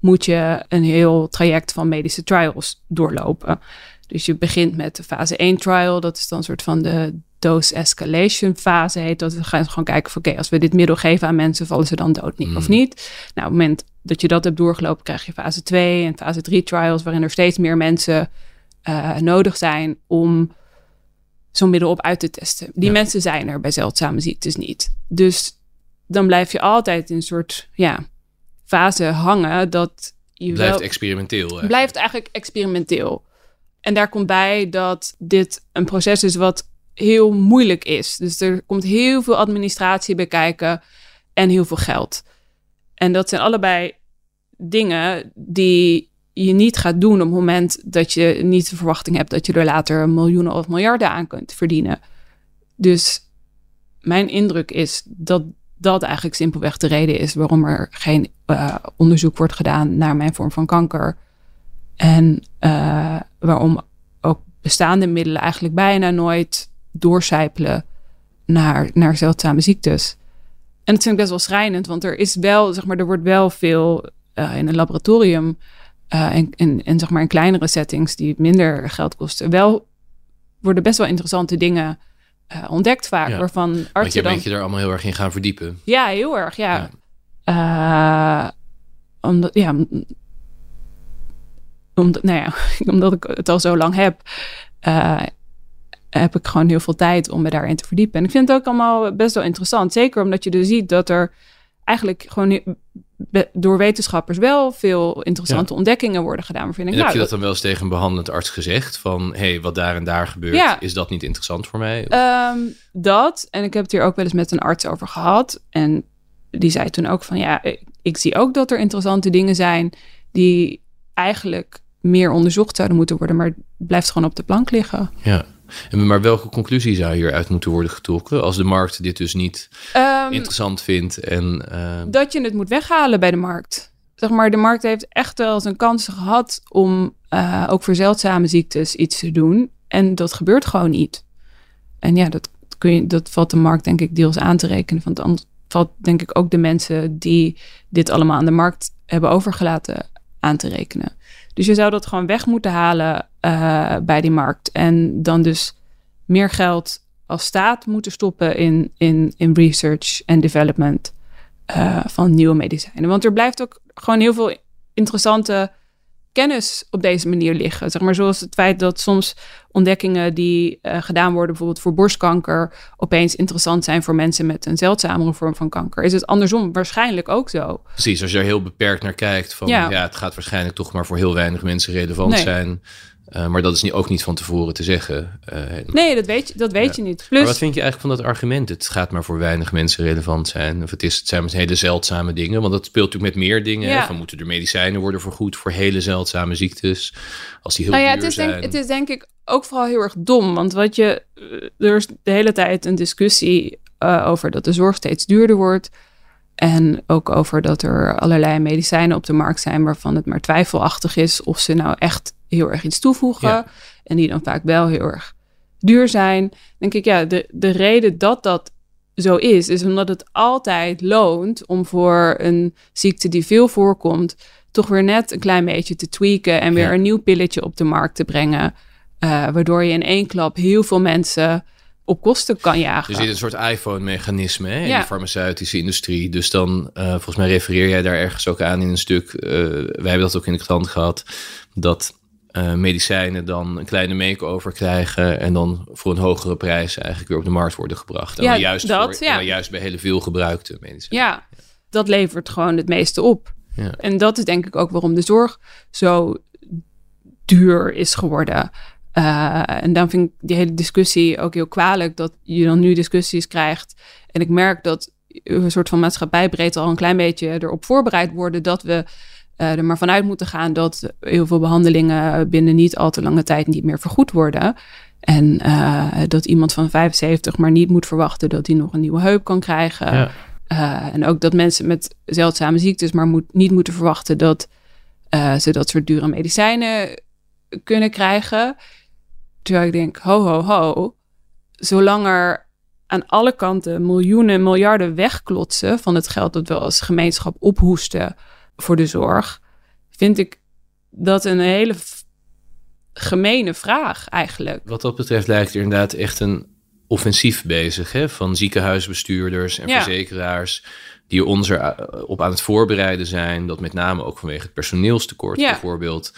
moet je een heel traject van medische trials doorlopen. Dus je begint met de fase 1 trial. Dat is dan een soort van de dose escalation fase heet. Dat we gaan gewoon kijken van oké, als we dit middel geven aan mensen, vallen ze dan dood niet, Mm. of niet? Nou, op het moment dat je dat hebt doorgelopen, krijg je fase 2 en fase 3 trials, waarin er steeds meer mensen eh, nodig zijn om zo'n middel op uit te testen. Die Ja. mensen zijn er bij zeldzame ziektes niet. Dus dan blijf je altijd in een soort ja, fase hangen dat je Blijft wel, experimenteel. blijft eigenlijk experimenteel. En daar komt bij dat dit een proces is wat heel moeilijk is. Dus er komt heel veel administratie bij kijken en heel veel geld. En dat zijn allebei dingen die je niet gaat doen op het moment dat je niet de verwachting hebt dat je er later miljoenen of miljarden aan kunt verdienen. Dus mijn indruk is dat dat eigenlijk simpelweg de reden is waarom er geen eh, onderzoek wordt gedaan naar mijn vorm van kanker. En eh, waarom ook bestaande middelen eigenlijk bijna nooit doorcijpelen naar, naar zeldzame ziektes. En dat vind ik best wel schrijnend, want er is wel, zeg maar, er wordt wel veel eh, in een laboratorium en, en, en zeg maar in kleinere settings die minder geld kosten, wel worden best wel interessante dingen eh, ontdekt vaak, Ja, waarvan Want artsen je dan... bent je er allemaal heel erg in gaan verdiepen. Ja, heel erg, ja. Ja. Eh, omdat, ja, omdat, nou ja, omdat ik het al zo lang heb, eh, heb ik gewoon heel veel tijd om me daarin te verdiepen. En ik vind het ook allemaal best wel interessant. Zeker omdat je dus ziet dat er eigenlijk gewoon door wetenschappers wel veel interessante ontdekkingen worden gedaan. Waarvan ik En heb je nou, dat dan wel eens tegen een behandelend arts gezegd? Van, hé, hey, wat daar en daar gebeurt, Ja. is dat niet interessant voor mij? Ehm, dat, en ik heb het hier ook wel eens met een arts over gehad. En die zei toen ook van ja, ik, ik zie ook dat er interessante dingen zijn die eigenlijk meer onderzocht zouden moeten worden, maar het blijft gewoon op de plank liggen. Ja. Maar welke conclusie zou hieruit moeten worden getrokken als de markt dit dus niet Ehm, interessant vindt? En, eh, dat je het moet weghalen bij de markt. Zeg maar, de markt heeft echt wel zijn kansen gehad om eh, ook voor zeldzame ziektes iets te doen. En dat gebeurt gewoon niet. En ja, dat, kun je, dat valt de markt denk ik deels aan te rekenen. Want dan valt denk ik ook de mensen die dit allemaal aan de markt hebben overgelaten aan te rekenen. Dus je zou dat gewoon weg moeten halen eh, bij die markt. En dan dus meer geld als staat moeten stoppen in, in, in research en development eh, van nieuwe medicijnen. Want er blijft ook gewoon heel veel interessante kennis op deze manier liggen. Zeg maar zoals het feit dat soms ontdekkingen die eh, gedaan worden, bijvoorbeeld voor borstkanker, opeens interessant zijn voor mensen met een zeldzamere vorm van kanker. Is het andersom waarschijnlijk ook zo? precies, als je er heel beperkt naar kijkt, van ja. Ja. het gaat waarschijnlijk toch maar voor heel weinig mensen relevant Nee. zijn. Eh, maar dat is niet, ook niet van tevoren te zeggen. Eh, Nee, dat weet je, dat weet je niet. Maar Plus, wat vind je eigenlijk van dat argument? Het gaat maar voor weinig mensen relevant zijn. Of het, is, het zijn met hele zeldzame dingen. Want dat speelt natuurlijk met meer dingen. Ja. Van moeten er medicijnen worden vergoed voor hele zeldzame ziektes? Als die heel nou ja, duur het is, zijn. denk, het is denk ik ook vooral heel erg dom. Want wat je, eh, er is de hele tijd een discussie over dat de zorg steeds duurder wordt. En ook over dat er allerlei medicijnen op de markt zijn waarvan het maar twijfelachtig is of ze nou echt heel erg iets toevoegen. Ja. En die dan vaak wel heel erg duur zijn. Denk ik, ja, de, de reden dat dat zo is, is omdat het altijd loont om voor een ziekte die veel voorkomt, toch weer net een klein beetje te tweaken en weer Ja. een nieuw pilletje op de markt te brengen. eh, waardoor je in één klap heel veel mensen op kosten kan jagen. Er zit een soort iPhone-mechanisme in Ja. de farmaceutische industrie. Dus dan, eh, volgens mij refereer jij daar ergens ook aan in een stuk. eh, wij hebben dat ook in de krant gehad. Dat eh, medicijnen dan een kleine make-over krijgen. En dan voor een hogere prijs eigenlijk weer op de markt worden gebracht. En Ja, dan juist, dat, voor, ja. en dan juist bij hele veel gebruikte medicijnen. Ja, dat levert gewoon het meeste op. Ja. En dat is denk ik ook waarom de zorg zo duur is geworden. Eh, en dan vind ik die hele discussie ook heel kwalijk dat je dan nu discussies krijgt. En ik merk dat we een soort van maatschappijbreed al een klein beetje erop voorbereid worden dat we eh, er maar vanuit moeten gaan dat heel veel behandelingen binnen niet al te lange tijd niet meer vergoed worden. En eh, dat iemand van 75 maar niet moet verwachten dat hij nog een nieuwe heup kan krijgen. Ja. Uh, en ook dat mensen met zeldzame ziektes maar moet, niet moeten verwachten dat ze dat soort dure medicijnen kunnen krijgen. Terwijl ik denk, ho, ho, ho. Zolang er aan alle kanten miljoenen, miljarden wegklotsen van het geld dat we als gemeenschap ophoesten voor de zorg, vind ik dat een hele gemene vraag eigenlijk. Wat dat betreft lijkt er inderdaad echt een offensief bezig hè, van ziekenhuisbestuurders en Ja. verzekeraars die ons erop aan het voorbereiden zijn, dat met name ook vanwege het personeelstekort Ja. bijvoorbeeld,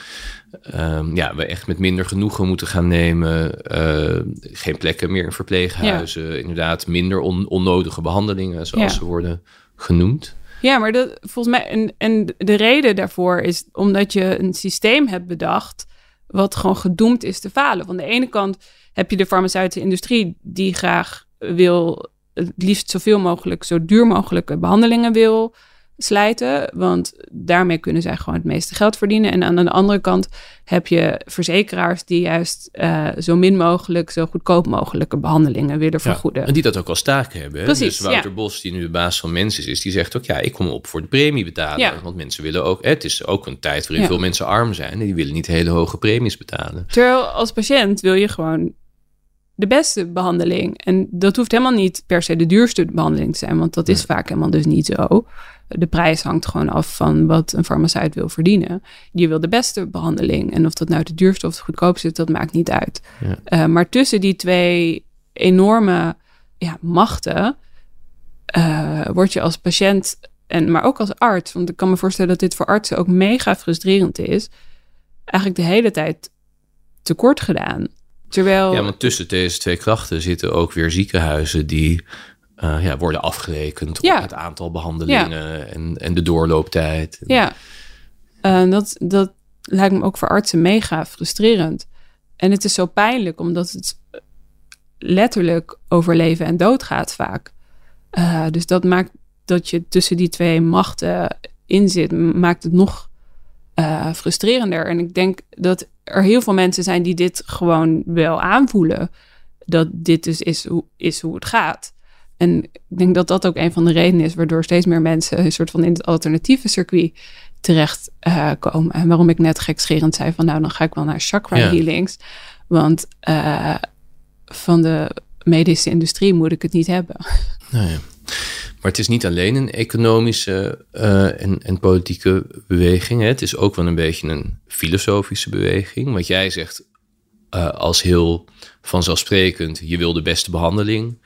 ehm, ja, we echt met minder genoegen moeten gaan nemen, eh, geen plekken meer in verpleeghuizen, inderdaad minder on- onnodige behandelingen zoals Ja. ze worden genoemd. Ja, maar dat, volgens mij, en, en de reden daarvoor is omdat je een systeem hebt bedacht wat gewoon gedoemd is te falen. Van de ene kant heb je de farmaceutische industrie die graag wil, het liefst zoveel mogelijk, zo duur mogelijke behandelingen wil slijten. Want daarmee kunnen zij gewoon het meeste geld verdienen. En aan de andere kant heb je verzekeraars die juist eh, zo min mogelijk, zo goedkoop mogelijke behandelingen willen vergoeden. En die dat ook als taak hebben. hè. Precies, dus Wouter ja. Bos, die nu de baas van mensen is, die zegt ook: ja, ik kom op voor de premie betalen. Ja. Want mensen willen ook, het is ook een tijd waarin veel mensen arm zijn en die willen niet hele hoge premies betalen. Terwijl als patiënt wil je gewoon de beste behandeling. En dat hoeft helemaal niet per se de duurste behandeling te zijn, want dat is vaak helemaal dus niet zo. De prijs hangt gewoon af van wat een farmaceut wil verdienen. Je wil de beste behandeling. En of dat nou de duurste of de goedkoopste is, dat maakt niet uit. Ja. Eh, maar tussen die twee enorme ja, machten eh, word je als patiënt, en, maar ook als arts, want ik kan me voorstellen dat dit voor artsen ook mega frustrerend is, eigenlijk de hele tijd tekort gedaan. Terwijl, Ja, want tussen deze twee krachten zitten ook weer ziekenhuizen die eh, ja, worden afgerekend Ja. op het aantal behandelingen en, en de doorlooptijd. ja, Eh, dat, dat lijkt me ook voor artsen mega frustrerend. En het is zo pijnlijk, omdat het letterlijk over leven en dood gaat vaak. Eh, dus dat maakt dat je tussen die twee machten in zit, maakt het nog frustrerender. En ik denk dat er heel veel mensen zijn die dit gewoon wel aanvoelen. Dat dit dus is hoe, is hoe het gaat. En ik denk dat dat ook een van de redenen is waardoor steeds meer mensen een soort van in het alternatieve circuit terecht eh, komen. En waarom ik net gekscherend zei van nou dan ga ik wel naar chakra Ja. healings. Want eh, van de medische industrie moet ik het niet hebben. Nou ja. Maar het is niet alleen een economische eh, en, en politieke beweging. Hè. Het is ook wel een beetje een filosofische beweging. Wat jij zegt eh, als heel vanzelfsprekend, je wil de beste behandeling.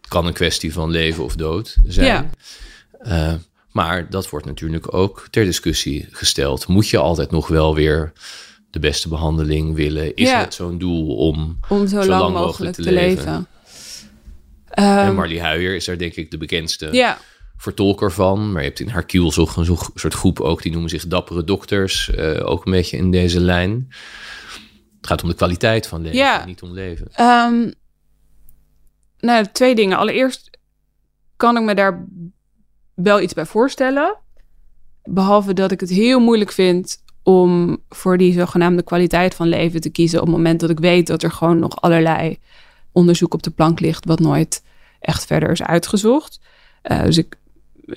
Het kan een kwestie van leven of dood zijn. Ja. Eh, maar dat wordt natuurlijk ook ter discussie gesteld. Moet je altijd nog wel weer de beste behandeling willen? Is Ja. het zo'n doel om... Om zo, lang, mogelijk, te leven. En Ehm, Marlie Huijer is daar denk ik de bekendste vertolker van. Maar je hebt in Hercule zo'n zo'n soort groep ook, die noemen zich dappere dokters. eh, ook een beetje in deze lijn. Het gaat om de kwaliteit van leven, niet om leven. Ehm, nou, twee dingen. Allereerst kan ik me daar wel iets bij voorstellen. Behalve dat ik het heel moeilijk vind om voor die zogenaamde kwaliteit van leven te kiezen op het moment dat ik weet dat er gewoon nog allerlei onderzoek op de plank ligt wat nooit echt verder is uitgezocht. Eh, dus ik,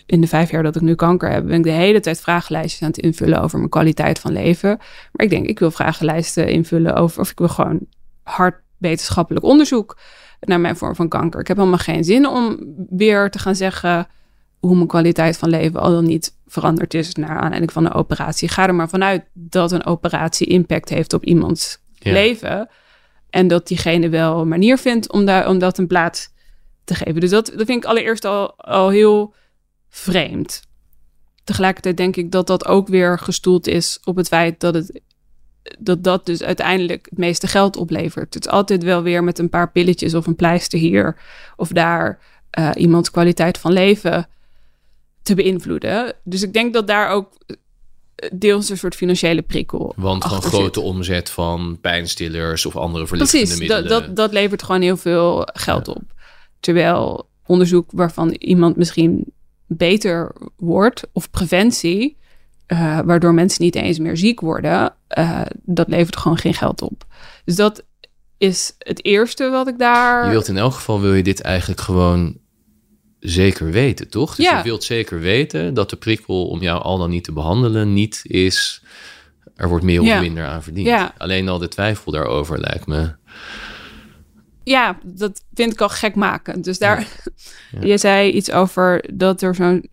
in de vijf jaar dat ik nu kanker heb, ben ik de hele tijd vragenlijstjes aan het invullen over mijn kwaliteit van leven. Maar ik denk, ik wil vragenlijsten invullen over, of ik wil gewoon hard wetenschappelijk onderzoek naar mijn vorm van kanker. Ik heb helemaal geen zin om weer te gaan zeggen hoe mijn kwaliteit van leven al dan niet veranderd is naar aanleiding van een operatie. Ga er maar vanuit dat een operatie impact heeft op iemands Ja. leven. En dat diegene wel een manier vindt om, daar, om dat een plaats te geven. Dus dat, dat vind ik allereerst al, al heel vreemd. Tegelijkertijd denk ik dat dat ook weer gestoeld is op het feit dat het dat dat dus uiteindelijk het meeste geld oplevert. Het is altijd wel weer met een paar pilletjes of een pleister hier of daar eh, iemands kwaliteit van leven te beïnvloeden. Dus ik denk dat daar ook deels een soort financiële prikkel Want achter grote zit. omzet van pijnstillers of andere verlichtende Precies, middelen. dat, dat, dat levert gewoon heel veel geld op. Terwijl onderzoek waarvan iemand misschien beter wordt of preventie, eh, waardoor mensen niet eens meer ziek worden, eh, dat levert gewoon geen geld op. Dus dat is het eerste wat ik daar. Je wilt in elk geval wil je dit eigenlijk gewoon zeker weten, toch? Dus Ja. je wilt zeker weten dat de prikkel om jou al dan niet te behandelen niet is... er wordt meer of minder aan verdiend. Ja. Alleen al de twijfel daarover lijkt me... Ja, dat vind ik al gek maken. Dus daar, je zei iets over dat er zo'n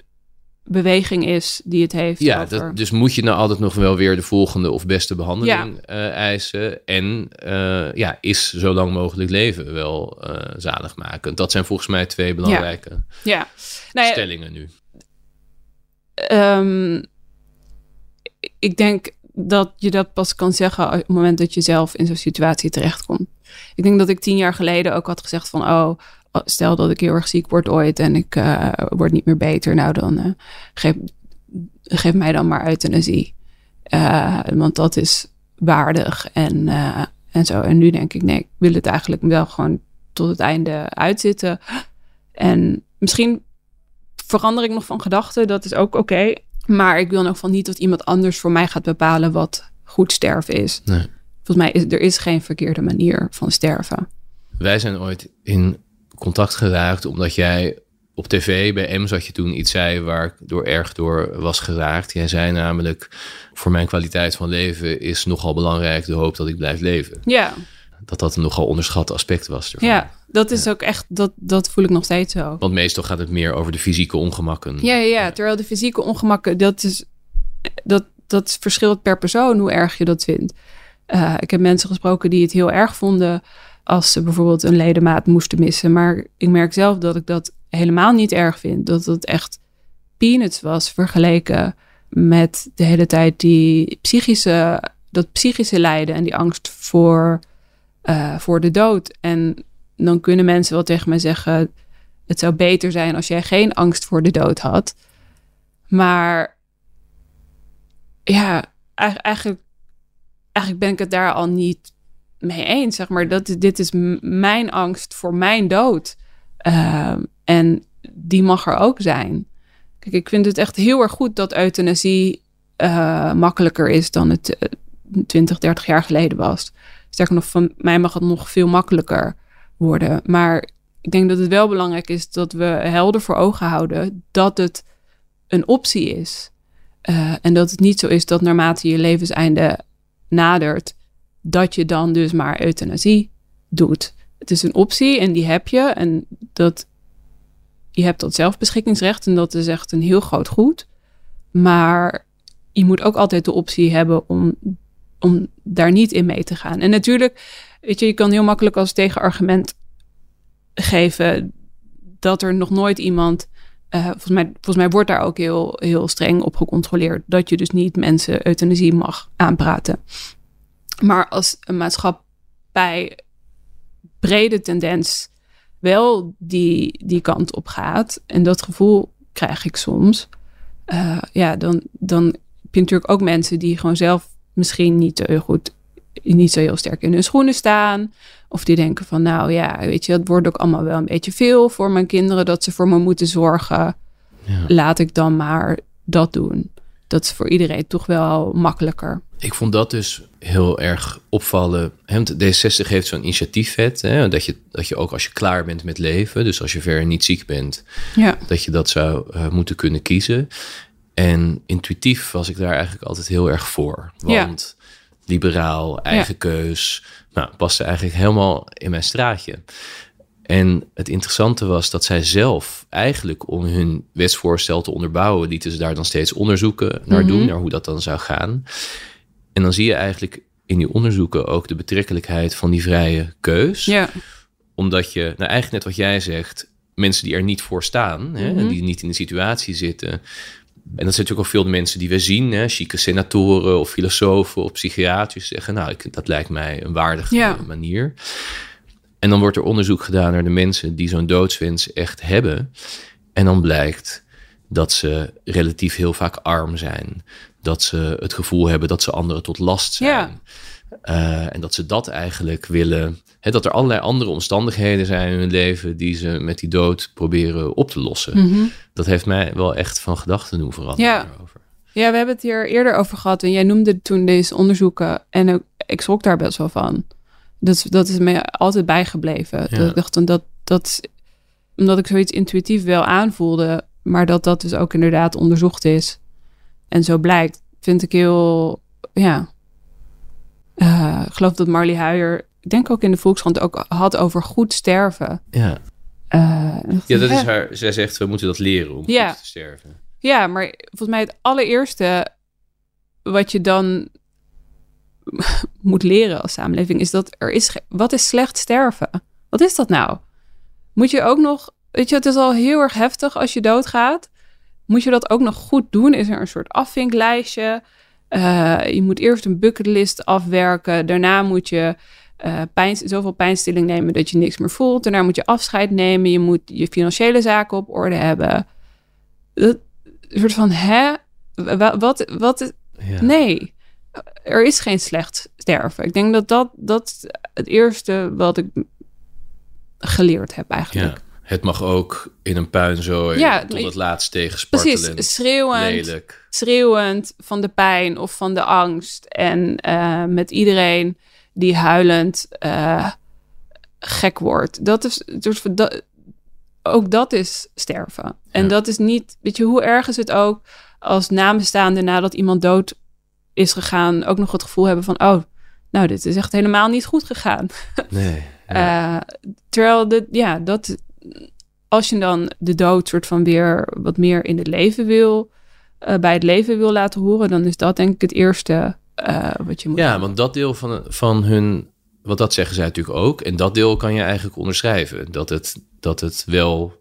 beweging is die het heeft. Ja, over- dat, dus moet je nou altijd nog wel weer de volgende of beste behandeling eh, eisen. En eh, ja, is zo lang mogelijk leven wel eh zaligmakend. Dat zijn volgens mij twee belangrijke ja. Nou ja, stellingen nu. Ehm, ik denk dat je dat pas kan zeggen op het moment dat je zelf in zo'n situatie terechtkomt. Ik denk dat ik tien jaar geleden ook had gezegd van, oh, stel dat ik heel erg ziek word ooit en ik eh, word niet meer beter, nou dan eh, geef, geef mij dan maar euthanasie. Eh, want dat is waardig en, en zo. En nu denk ik, nee, ik wil het eigenlijk wel gewoon tot het einde uitzitten. En misschien verander ik nog van gedachten, dat is ook oké. Maar ik wil nog van niet dat iemand anders voor mij gaat bepalen wat goed sterven is. Nee. Volgens mij is er is geen verkeerde manier van sterven. Wij zijn ooit in contact geraakt omdat jij op tv bij M zat je toen iets zei waar ik door erg door was geraakt. Jij zei namelijk: voor mijn kwaliteit van leven is nogal belangrijk de hoop dat ik blijf leven. Ja, Dat dat een nogal onderschat aspect was. ervan. ja dat is ook echt, dat, dat voel ik nog steeds zo. Want meestal gaat het meer over de fysieke ongemakken. Ja, ja, ja, terwijl de fysieke ongemakken, dat is, dat, dat verschilt per persoon hoe erg je dat vindt. Eh, ik heb mensen gesproken die het heel erg vonden als ze bijvoorbeeld een ledemaat moesten missen. Maar ik merk zelf dat ik dat helemaal niet erg vind. Dat het echt peanuts was vergeleken met de hele tijd die psychische, dat psychische lijden en die angst voor, eh, voor de dood. En dan kunnen mensen wel tegen mij zeggen: het zou beter zijn als jij geen angst voor de dood had. Maar ja, eigen- eigenlijk, eigenlijk ben ik het daar al niet mee eens. Zeg maar, dat, dit is mijn angst voor mijn dood. Ehm, en die mag er ook zijn. Kijk, ik vind het echt heel erg goed dat euthanasie eh, makkelijker is dan het eh, 20, 30 jaar geleden was. Sterker nog, van mij mag het nog veel makkelijker worden. Maar ik denk dat het wel belangrijk is dat we helder voor ogen houden dat het een optie is. Eh, en dat het niet zo is dat naarmate je levenseinde nadert, dat je dan dus maar euthanasie doet. Het is een optie en die heb je. En dat, je hebt dat zelfbeschikkingsrecht en dat is echt een heel groot goed. Maar je moet ook altijd de optie hebben om, om daar niet in mee te gaan. En natuurlijk, weet je, je kan heel makkelijk als tegenargument geven dat er nog nooit iemand. eh, volgens, mij, volgens mij wordt daar ook heel, heel streng op gecontroleerd. Dat je dus niet mensen euthanasie mag aanpraten. Maar als een maatschappij brede tendens wel die, die kant op gaat. En dat gevoel krijg ik soms. eh, ja, dan, dan heb je natuurlijk ook mensen die gewoon zelf misschien niet zo heel goed, niet zo heel sterk in hun schoenen staan. Of die denken van, nou ja, weet je, dat wordt ook allemaal wel een beetje veel voor mijn kinderen dat ze voor me moeten zorgen. Ja. Laat ik dan maar dat doen. Dat is voor iedereen toch wel makkelijker. Ik vond dat dus heel erg opvallen. Hè, want D60 heeft zo'n initiatiefwet. Hè, dat, je, dat je ook als je klaar bent met leven, dus als je verder niet ziek bent, Ja, dat je dat zou eh, moeten kunnen kiezen. En intuïtief was ik daar eigenlijk altijd heel erg voor. Ja. Want liberaal, eigen keus, nou, paste eigenlijk helemaal in mijn straatje. En het interessante was dat zij zelf eigenlijk om hun wetsvoorstel te onderbouwen, lieten ze daar dan steeds onderzoeken naar doen, naar hoe dat dan zou gaan. En dan zie je eigenlijk in die onderzoeken ook de betrekkelijkheid van die vrije keus ja, omdat je, nou eigenlijk net wat jij zegt, mensen die er niet voor staan, hè, en die niet in de situatie zitten. En dat zijn natuurlijk ook veel mensen die we zien, hè, chique senatoren of filosofen of psychiaters zeggen, nou, ik, dat lijkt mij een waardige Ja. manier. En dan wordt er onderzoek gedaan naar de mensen die zo'n doodswens echt hebben. En dan blijkt dat ze relatief heel vaak arm zijn. Dat ze het gevoel hebben dat ze anderen tot last zijn. Ja. Eh, en dat ze dat eigenlijk willen. Dat er allerlei andere omstandigheden zijn in hun leven die ze met die dood proberen op te lossen. Dat heeft mij wel echt van gedachten doen veranderen. Ja. daarover. Ja, we hebben het hier eerder over gehad. En jij noemde toen deze onderzoeken. En ook- ik schrok daar best wel van. Dat, is- dat is me altijd bijgebleven. Ja. Dat ik dacht, dan dat, dat, omdat ik zoiets intuïtief wel aanvoelde. Maar dat dat dus ook inderdaad onderzocht is. En zo blijkt. Vind ik heel, ja. Eh, ik geloof dat Marley Huijer, ik denk ook in de Volkskrant, ook had over goed sterven. Ja. Eh, dacht ja, dat is haar. Zij zegt we moeten dat leren om Ja. goed te sterven. Ja, maar volgens mij het allereerste wat je dan moet leren als samenleving is dat er is. Wat is slecht sterven? Wat is dat nou? Moet je ook nog. Weet je, het is al heel erg heftig als je doodgaat. Moet je dat ook nog goed doen? Is er een soort afvinklijstje? Eh, je moet eerst een bucketlist afwerken. Daarna moet je eh, pijn, zoveel pijnstilling nemen dat je niks meer voelt. Daarna moet je afscheid nemen. Je moet je financiële zaken op orde hebben. Dat, een soort van, hè? Wa- Wat, wat, Ja. Nee, er is geen slecht sterven. Ik denk dat dat, dat het eerste wat ik geleerd heb eigenlijk. Ja. Het mag ook in een puinzooi Ja, tot het laatst tegen spartelend. Precies, schreeuwend, Lelijk. schreeuwend van de pijn of van de angst. En eh, met iedereen die huilend eh, gek wordt. Dat is, dus dat, ook dat is sterven. En Ja. dat is niet, weet je, hoe erg is het ook als nabestaanden nadat iemand dood is gegaan, ook nog het gevoel hebben van, oh, nou, dit is echt helemaal niet goed gegaan. Nee. Ja. Eh, terwijl, de, ja, dat, als je dan de dood soort van weer wat meer in het leven wil, eh, bij het leven wil laten horen, dan is dat denk ik het eerste eh, wat je moet ja, doen. want dat deel van, van hun... Want dat zeggen zij natuurlijk ook. En dat deel kan je eigenlijk onderschrijven. Dat het, dat het wel...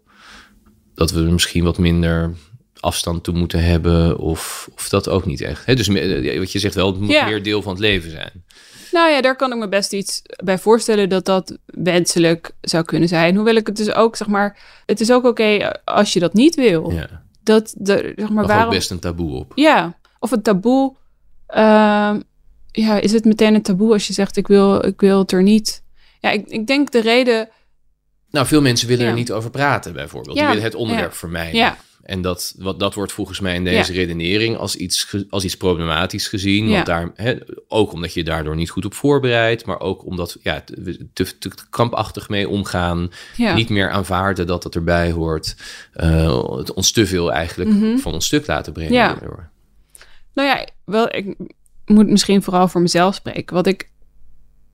Dat we misschien wat minder afstand toe moeten hebben. Of, of dat ook niet echt. Hè? Dus me- wat je zegt wel, het moet Ja. meer deel van het leven zijn. Nou ja, daar kan ik me best iets bij voorstellen dat dat wenselijk zou kunnen zijn. Hoewel ik het dus ook, zeg maar, het is ook oké als je dat niet wil. Ja. Dat, de, zeg maar, waarom... ook best een taboe op. Ja, of het taboe. ehm, ja, is het meteen een taboe als je zegt ik wil, ik wil het er niet. Ja, ik, ik denk de reden. Nou, veel mensen willen Ja. er niet over praten, bijvoorbeeld. Ja, Die willen het onderwerp ja. vermijden. Ja. En dat, wat, dat wordt volgens mij in deze redenering als iets, als iets problematisch gezien. Ja. Want daar, hè, ook omdat je daardoor niet goed op voorbereidt, maar ook omdat ja, we te, te krampachtig mee omgaan. Ja, Niet meer aanvaarden dat dat erbij hoort. eh, het ons te veel eigenlijk Mhm. van ons stuk laten brengen. Ja. daardoor. nou ja, wel, ik moet misschien vooral voor mezelf spreken. Wat ik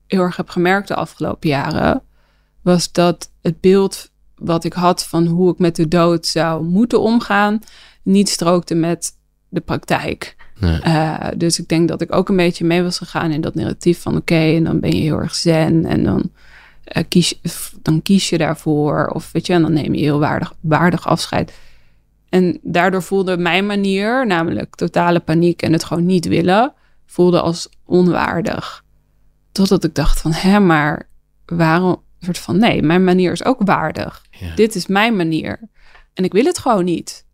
heel erg heb gemerkt de afgelopen jaren, was dat het beeld wat ik had van hoe ik met de dood zou moeten omgaan, niet strookte met de praktijk. Nee. Eh, dus ik denk dat ik ook een beetje mee was gegaan in dat narratief van oké, en dan ben je heel erg zen en dan, eh, kies, dan kies je daarvoor. Of weet je, en dan neem je heel waardig, waardig afscheid. En daardoor voelde mijn manier, namelijk totale paniek en het gewoon niet willen, voelde als onwaardig. Totdat ik dacht van, hè, maar waarom? Een soort van, nee, mijn manier is ook waardig. Ja. Dit is mijn manier. En ik wil het gewoon niet.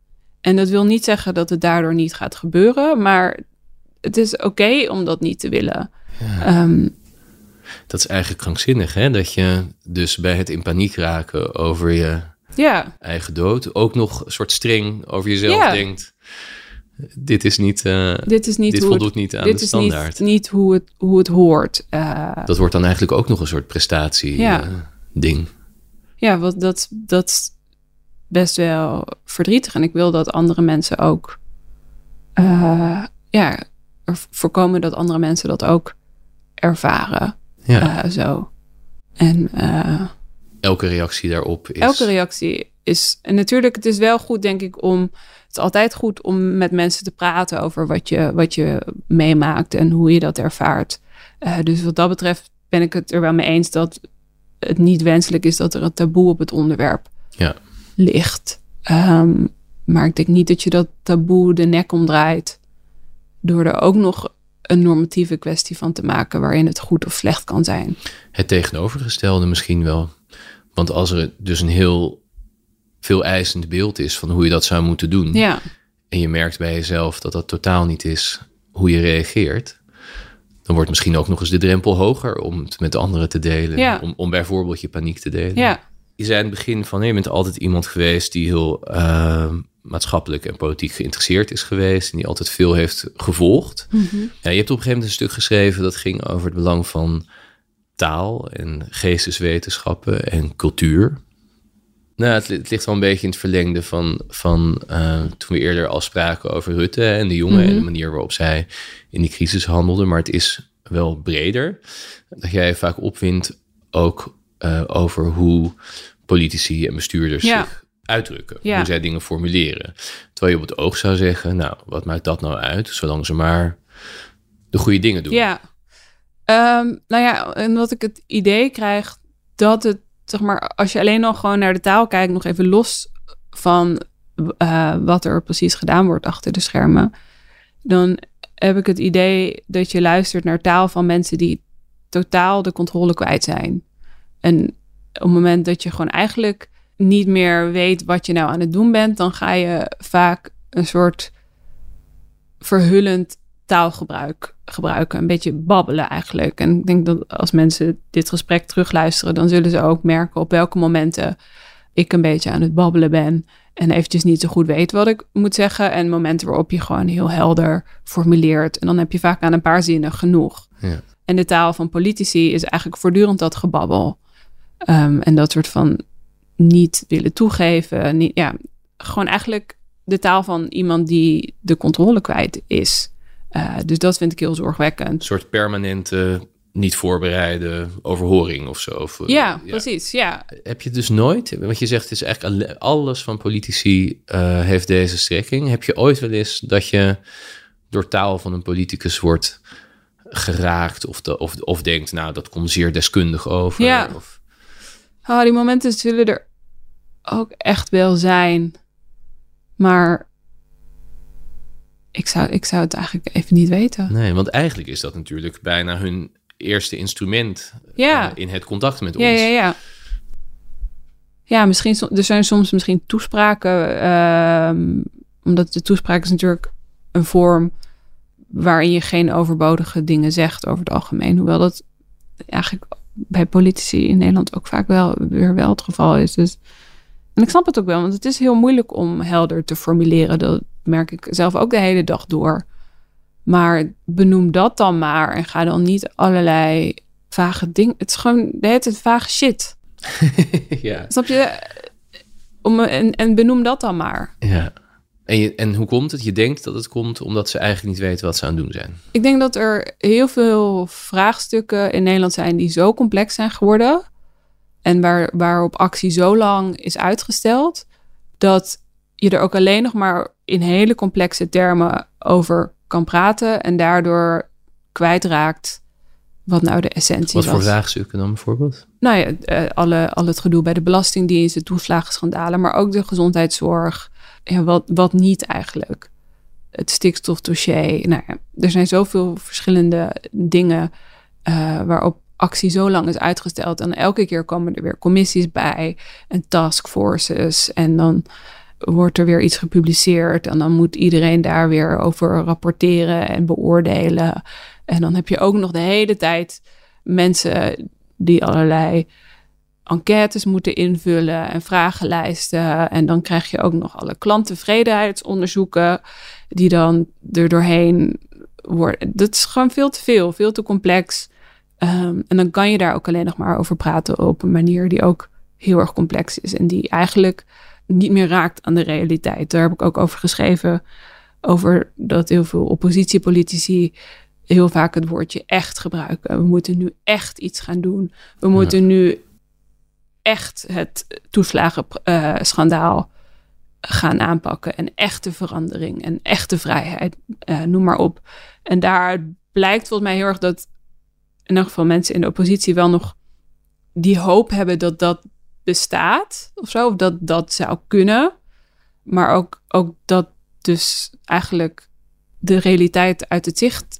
En dat wil niet zeggen dat het daardoor niet gaat gebeuren, maar het is oké om dat niet te willen. Ehm, Dat is eigenlijk krankzinnig, hè? Dat je dus bij het in paniek raken over je ja, eigen dood ook nog een soort streng over jezelf Ja. denkt. Dit is niet, eh, dit is niet dit hoe voldoet het, niet aan dit de is standaard. niet, niet hoe, het, hoe het hoort. Eh, Dat wordt dan eigenlijk ook nog een soort prestatie Ja. eh, ding. ja, wat, dat, dat is best wel verdrietig. En ik wil dat andere mensen ook... ja, voorkomen dat andere mensen dat ook ervaren. Ja. zo. En Elke reactie daarop is... elke reactie is... En natuurlijk, het is wel goed, denk ik, om... Het is altijd goed om met mensen te praten over wat je, wat je meemaakt en hoe je dat ervaart. Eh, dus wat dat betreft ben ik het er wel mee eens dat het niet wenselijk is dat er een taboe op het onderwerp Ja. ligt. Ehm, maar ik denk niet dat je dat taboe de nek omdraait door er ook nog een normatieve kwestie van te maken waarin het goed of slecht kan zijn. Het tegenovergestelde misschien wel. Want als er dus een heel veel eisend beeld is van hoe je dat zou moeten doen... Ja, en je merkt bij jezelf dat dat totaal niet is hoe je reageert... dan wordt misschien ook nog eens de drempel hoger om het met anderen te delen. Ja. Om, om bijvoorbeeld je paniek te delen. ja, Je zei in het begin van, nee, je bent altijd iemand geweest die heel eh, maatschappelijk en politiek geïnteresseerd is geweest. En die altijd veel heeft gevolgd. Ja, je hebt op een gegeven moment een stuk geschreven dat ging over het belang van taal en geesteswetenschappen en cultuur. Nou, het, li- het ligt wel een beetje in het verlengde van, van eh, toen we eerder al spraken over Rutte en de jongen en de manier waarop zij in die crisis handelde. Maar het is wel breder. Dat jij vaak opwindt ook eh, over hoe politici en bestuurders Ja. zich uitdrukken. Ja. Hoe zij dingen formuleren. Terwijl je op het oog zou zeggen, nou, wat maakt dat nou uit? Zolang ze maar de goede dingen doen. Ja. Ehm, nou ja, en wat ik het idee krijg dat het, zeg maar, als je alleen nog gewoon naar de taal kijkt, nog even los van eh, wat er precies gedaan wordt achter de schermen, dan heb ik het idee dat je luistert naar taal van mensen die totaal de controle kwijt zijn. En op het moment dat je gewoon eigenlijk niet meer weet wat je nou aan het doen bent, dan ga je vaak een soort verhullend taalgebruik gebruiken. Een beetje babbelen eigenlijk. En ik denk dat als mensen dit gesprek terugluisteren, dan zullen ze ook merken op welke momenten ik een beetje aan het babbelen ben. En eventjes niet zo goed weet wat ik moet zeggen. En momenten waarop je gewoon heel helder formuleert. En dan heb je vaak aan een paar zinnen genoeg. Ja. En de taal van politici is eigenlijk voortdurend dat gebabbel. Ehm, en dat soort van niet willen toegeven. Niet, ja, gewoon eigenlijk de taal van iemand die de controle kwijt is. Uh, dus dat vind ik heel zorgwekkend. Een soort permanente, niet voorbereide overhoring of zo. Of, uh, ja, precies. Ja. Heb je dus nooit, want je zegt het is eigenlijk alles van politici uh, heeft deze strekking. Heb je ooit wel eens dat je door taal van een politicus wordt geraakt of, de, of, of denkt, nou dat komt zeer deskundig over? Ja. Of... Oh, die momenten zullen er ook echt wel zijn. Maar ik zou, ik zou het eigenlijk even niet weten. Nee, want eigenlijk is dat natuurlijk bijna hun eerste instrument ja. uh, in het contact met ja, ons. Ja, ja, ja. misschien, er zijn soms misschien toespraken, uh, omdat de toespraak is natuurlijk een vorm waarin je geen overbodige dingen zegt over het algemeen. Hoewel dat eigenlijk bij politici in Nederland ook vaak wel weer wel het geval is. Dus, en ik snap het ook wel, want het is heel moeilijk om helder te formuleren. Dat merk ik zelf ook de hele dag door. Maar benoem dat dan maar en ga dan niet allerlei vage dingen. Het is gewoon de hele tijd vage shit. ja. Snap je? Om, en, en benoem dat dan maar. Ja. En, je, en hoe komt het? Je denkt dat het komt omdat ze eigenlijk niet weten wat ze aan het doen zijn. Ik denk dat er heel veel vraagstukken in Nederland zijn die zo complex zijn geworden. En waar, waarop actie zo lang is uitgesteld. Dat je er ook alleen nog maar in hele complexe termen over kan praten. En daardoor kwijtraakt wat nou de essentie wat was. voor vraagstukken dan bijvoorbeeld? Nou ja, uh, alle, al het gedoe bij de Belastingdienst, de toeslagenschandalen, maar ook de gezondheidszorg. Ja, wat, wat niet eigenlijk. Het stikstofdossier. Nou ja, er zijn zoveel verschillende dingen uh, waarop actie zo lang is uitgesteld. En elke keer komen er weer commissies bij en taskforces. En dan wordt er weer iets gepubliceerd. En dan moet iedereen daar weer over rapporteren en beoordelen. En dan heb je ook nog de hele tijd mensen die allerlei enquêtes moeten invullen en vragenlijsten. En dan krijg je ook nog alle klanttevredenheidsonderzoeken die dan er doorheen worden. Dat is gewoon veel te veel, veel te complex. Um, en dan kan je daar ook alleen nog maar over praten op een manier die ook heel erg complex is. En die eigenlijk niet meer raakt aan de realiteit. Daar heb ik ook over geschreven. Over dat heel veel oppositiepolitici heel vaak het woordje echt gebruiken. We moeten nu echt iets gaan doen. We moeten ja. nu echt het toeslagenschandaal uh, gaan aanpakken. En echte verandering en echte vrijheid. Uh, noem maar op. En daar blijkt volgens mij heel erg dat in ieder geval mensen in de oppositie wel nog die hoop hebben dat dat bestaat of zo. Of dat dat zou kunnen. Maar ook, ook dat dus eigenlijk de realiteit uit het zicht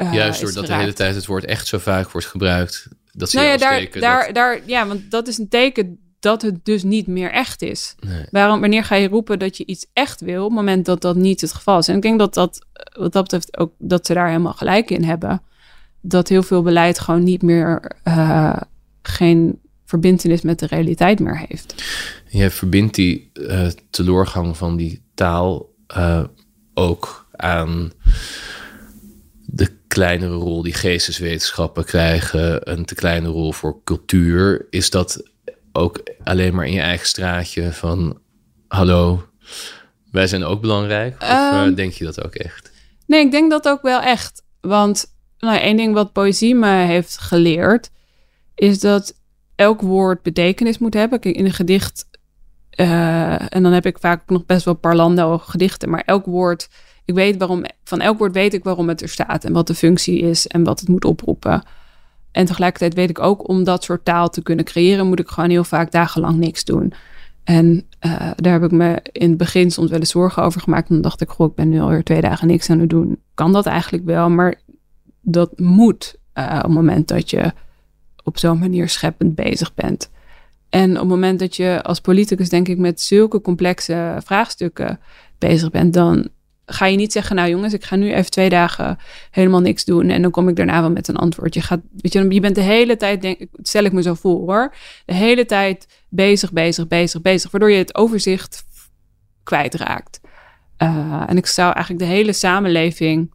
uh, Juist doordat de hele tijd het woord echt zo vaak wordt gebruikt. Dat nou ja, daar, teken daar, dat... daar, ja, want dat is een teken dat het dus niet meer echt is. Nee. Waarom, wanneer ga je roepen dat je iets echt wil, op het moment dat dat niet het geval is? En ik denk dat dat, wat dat betreft, ook dat ze daar helemaal gelijk in hebben. Dat heel veel beleid gewoon niet meer, uh, geen verbindenis met de realiteit meer heeft. Je verbindt die uh, teleurgang van die taal uh, ook aan de kleinere rol die geesteswetenschappen krijgen, een te kleine rol voor cultuur. Is dat ook alleen maar in je eigen straatje van hallo, wij zijn ook belangrijk? Of um, uh, denk je dat ook echt? Nee, ik denk dat ook wel echt. Want nou, één ding wat poëzie me heeft geleerd, is dat elk woord betekenis moet hebben. Kijk, in een gedicht eh, en dan heb ik vaak nog best wel parlando gedichten. Maar elk woord, ik weet waarom, van elk woord weet ik waarom het er staat. En wat de functie is en wat het moet oproepen. En tegelijkertijd weet ik ook, om dat soort taal te kunnen creëren, moet ik gewoon heel vaak dagenlang niks doen. En uh, daar heb ik me in het begin soms wel eens zorgen over gemaakt. Dan dacht ik, goh, ik ben nu alweer twee dagen niks aan het doen. Kan dat eigenlijk wel? Maar dat moet uh, op het moment dat je op zo'n manier scheppend bezig bent. En op het moment dat je als politicus, denk ik, met zulke complexe vraagstukken bezig bent, dan ga je niet zeggen, nou jongens, ik ga nu even twee dagen helemaal niks doen en dan kom ik daarna wel met een antwoord. Je gaat, weet je, je bent de hele tijd, denk, stel ik me zo voor hoor, de hele tijd bezig, bezig, bezig, bezig, waardoor je het overzicht kwijtraakt. Uh, en ik zou eigenlijk de hele samenleving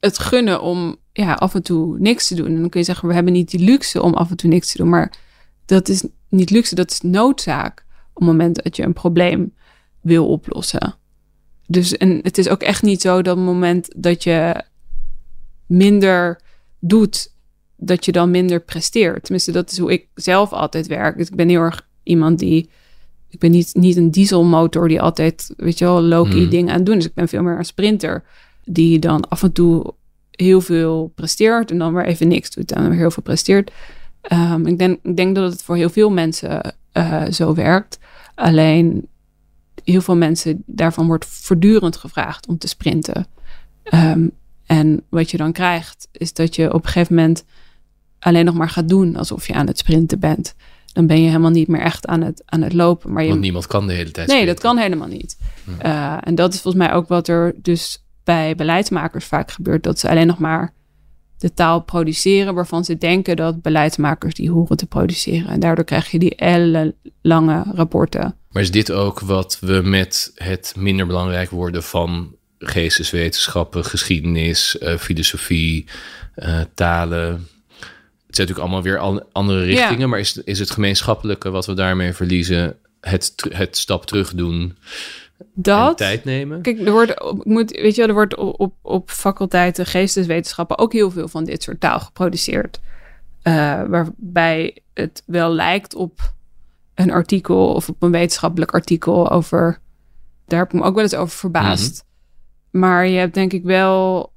het gunnen om ja, af en toe niks te doen. En dan kun je zeggen, we hebben niet die luxe om af en toe niks te doen, maar dat is niet luxe, dat is noodzaak op het moment dat je een probleem wil oplossen. Dus en het is ook echt niet zo dat op het moment dat je minder doet, dat je dan minder presteert. Tenminste, dat is hoe ik zelf altijd werk. Dus ik ben heel erg iemand die. Ik ben niet, niet een dieselmotor die altijd, weet je wel, low-key mm. dingen aan doen. Dus ik ben veel meer een sprinter die dan af en toe heel veel presteert en dan weer even niks doet en dan weer heel veel presteert. Um, ik, denk, ik denk dat het voor heel veel mensen uh, zo werkt. Alleen heel veel mensen, daarvan wordt voortdurend gevraagd om te sprinten. Um, en wat je dan krijgt, is dat je op een gegeven moment alleen nog maar gaat doen alsof je aan het sprinten bent. Dan ben je helemaal niet meer echt aan het, aan het lopen. Maar je, Want niemand kan de hele tijd. Nee, sprinten. dat kan helemaal niet. Uh, en dat is volgens mij ook wat er dus bij beleidsmakers vaak gebeurt. Dat ze alleen nog maar de taal produceren waarvan ze denken dat beleidsmakers die horen te produceren. En daardoor krijg je die ellenlange rapporten. Maar is dit ook wat we met het minder belangrijk worden van geesteswetenschappen, geschiedenis, uh, filosofie, uh, talen? Het zijn natuurlijk allemaal weer al andere richtingen, ja. maar is, is het gemeenschappelijke wat we daarmee verliezen het, het stap terug doen? Dat. tijd nemen. Kijk, er wordt, moet, weet je, er wordt op, op, op faculteiten geesteswetenschappen ook heel veel van dit soort taal geproduceerd. Uh, waarbij het wel lijkt op een artikel of op een wetenschappelijk artikel over. Daar heb ik me ook wel eens over verbaasd. Mm-hmm. Maar je hebt denk ik wel.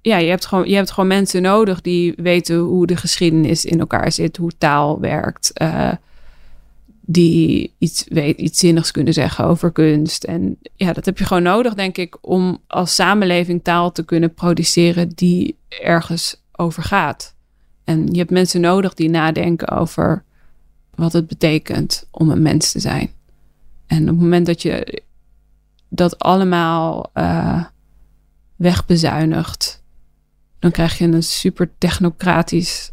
Ja, je hebt, gewoon, je hebt gewoon mensen nodig die weten hoe de geschiedenis in elkaar zit, hoe taal werkt. Uh, die iets, weet, iets zinnigs kunnen zeggen over kunst. En ja, dat heb je gewoon nodig, denk ik, om als samenleving taal te kunnen produceren die ergens over gaat. En je hebt mensen nodig die nadenken over wat het betekent om een mens te zijn. En op het moment dat je dat allemaal uh, wegbezuinigt, dan krijg je een super technocratisch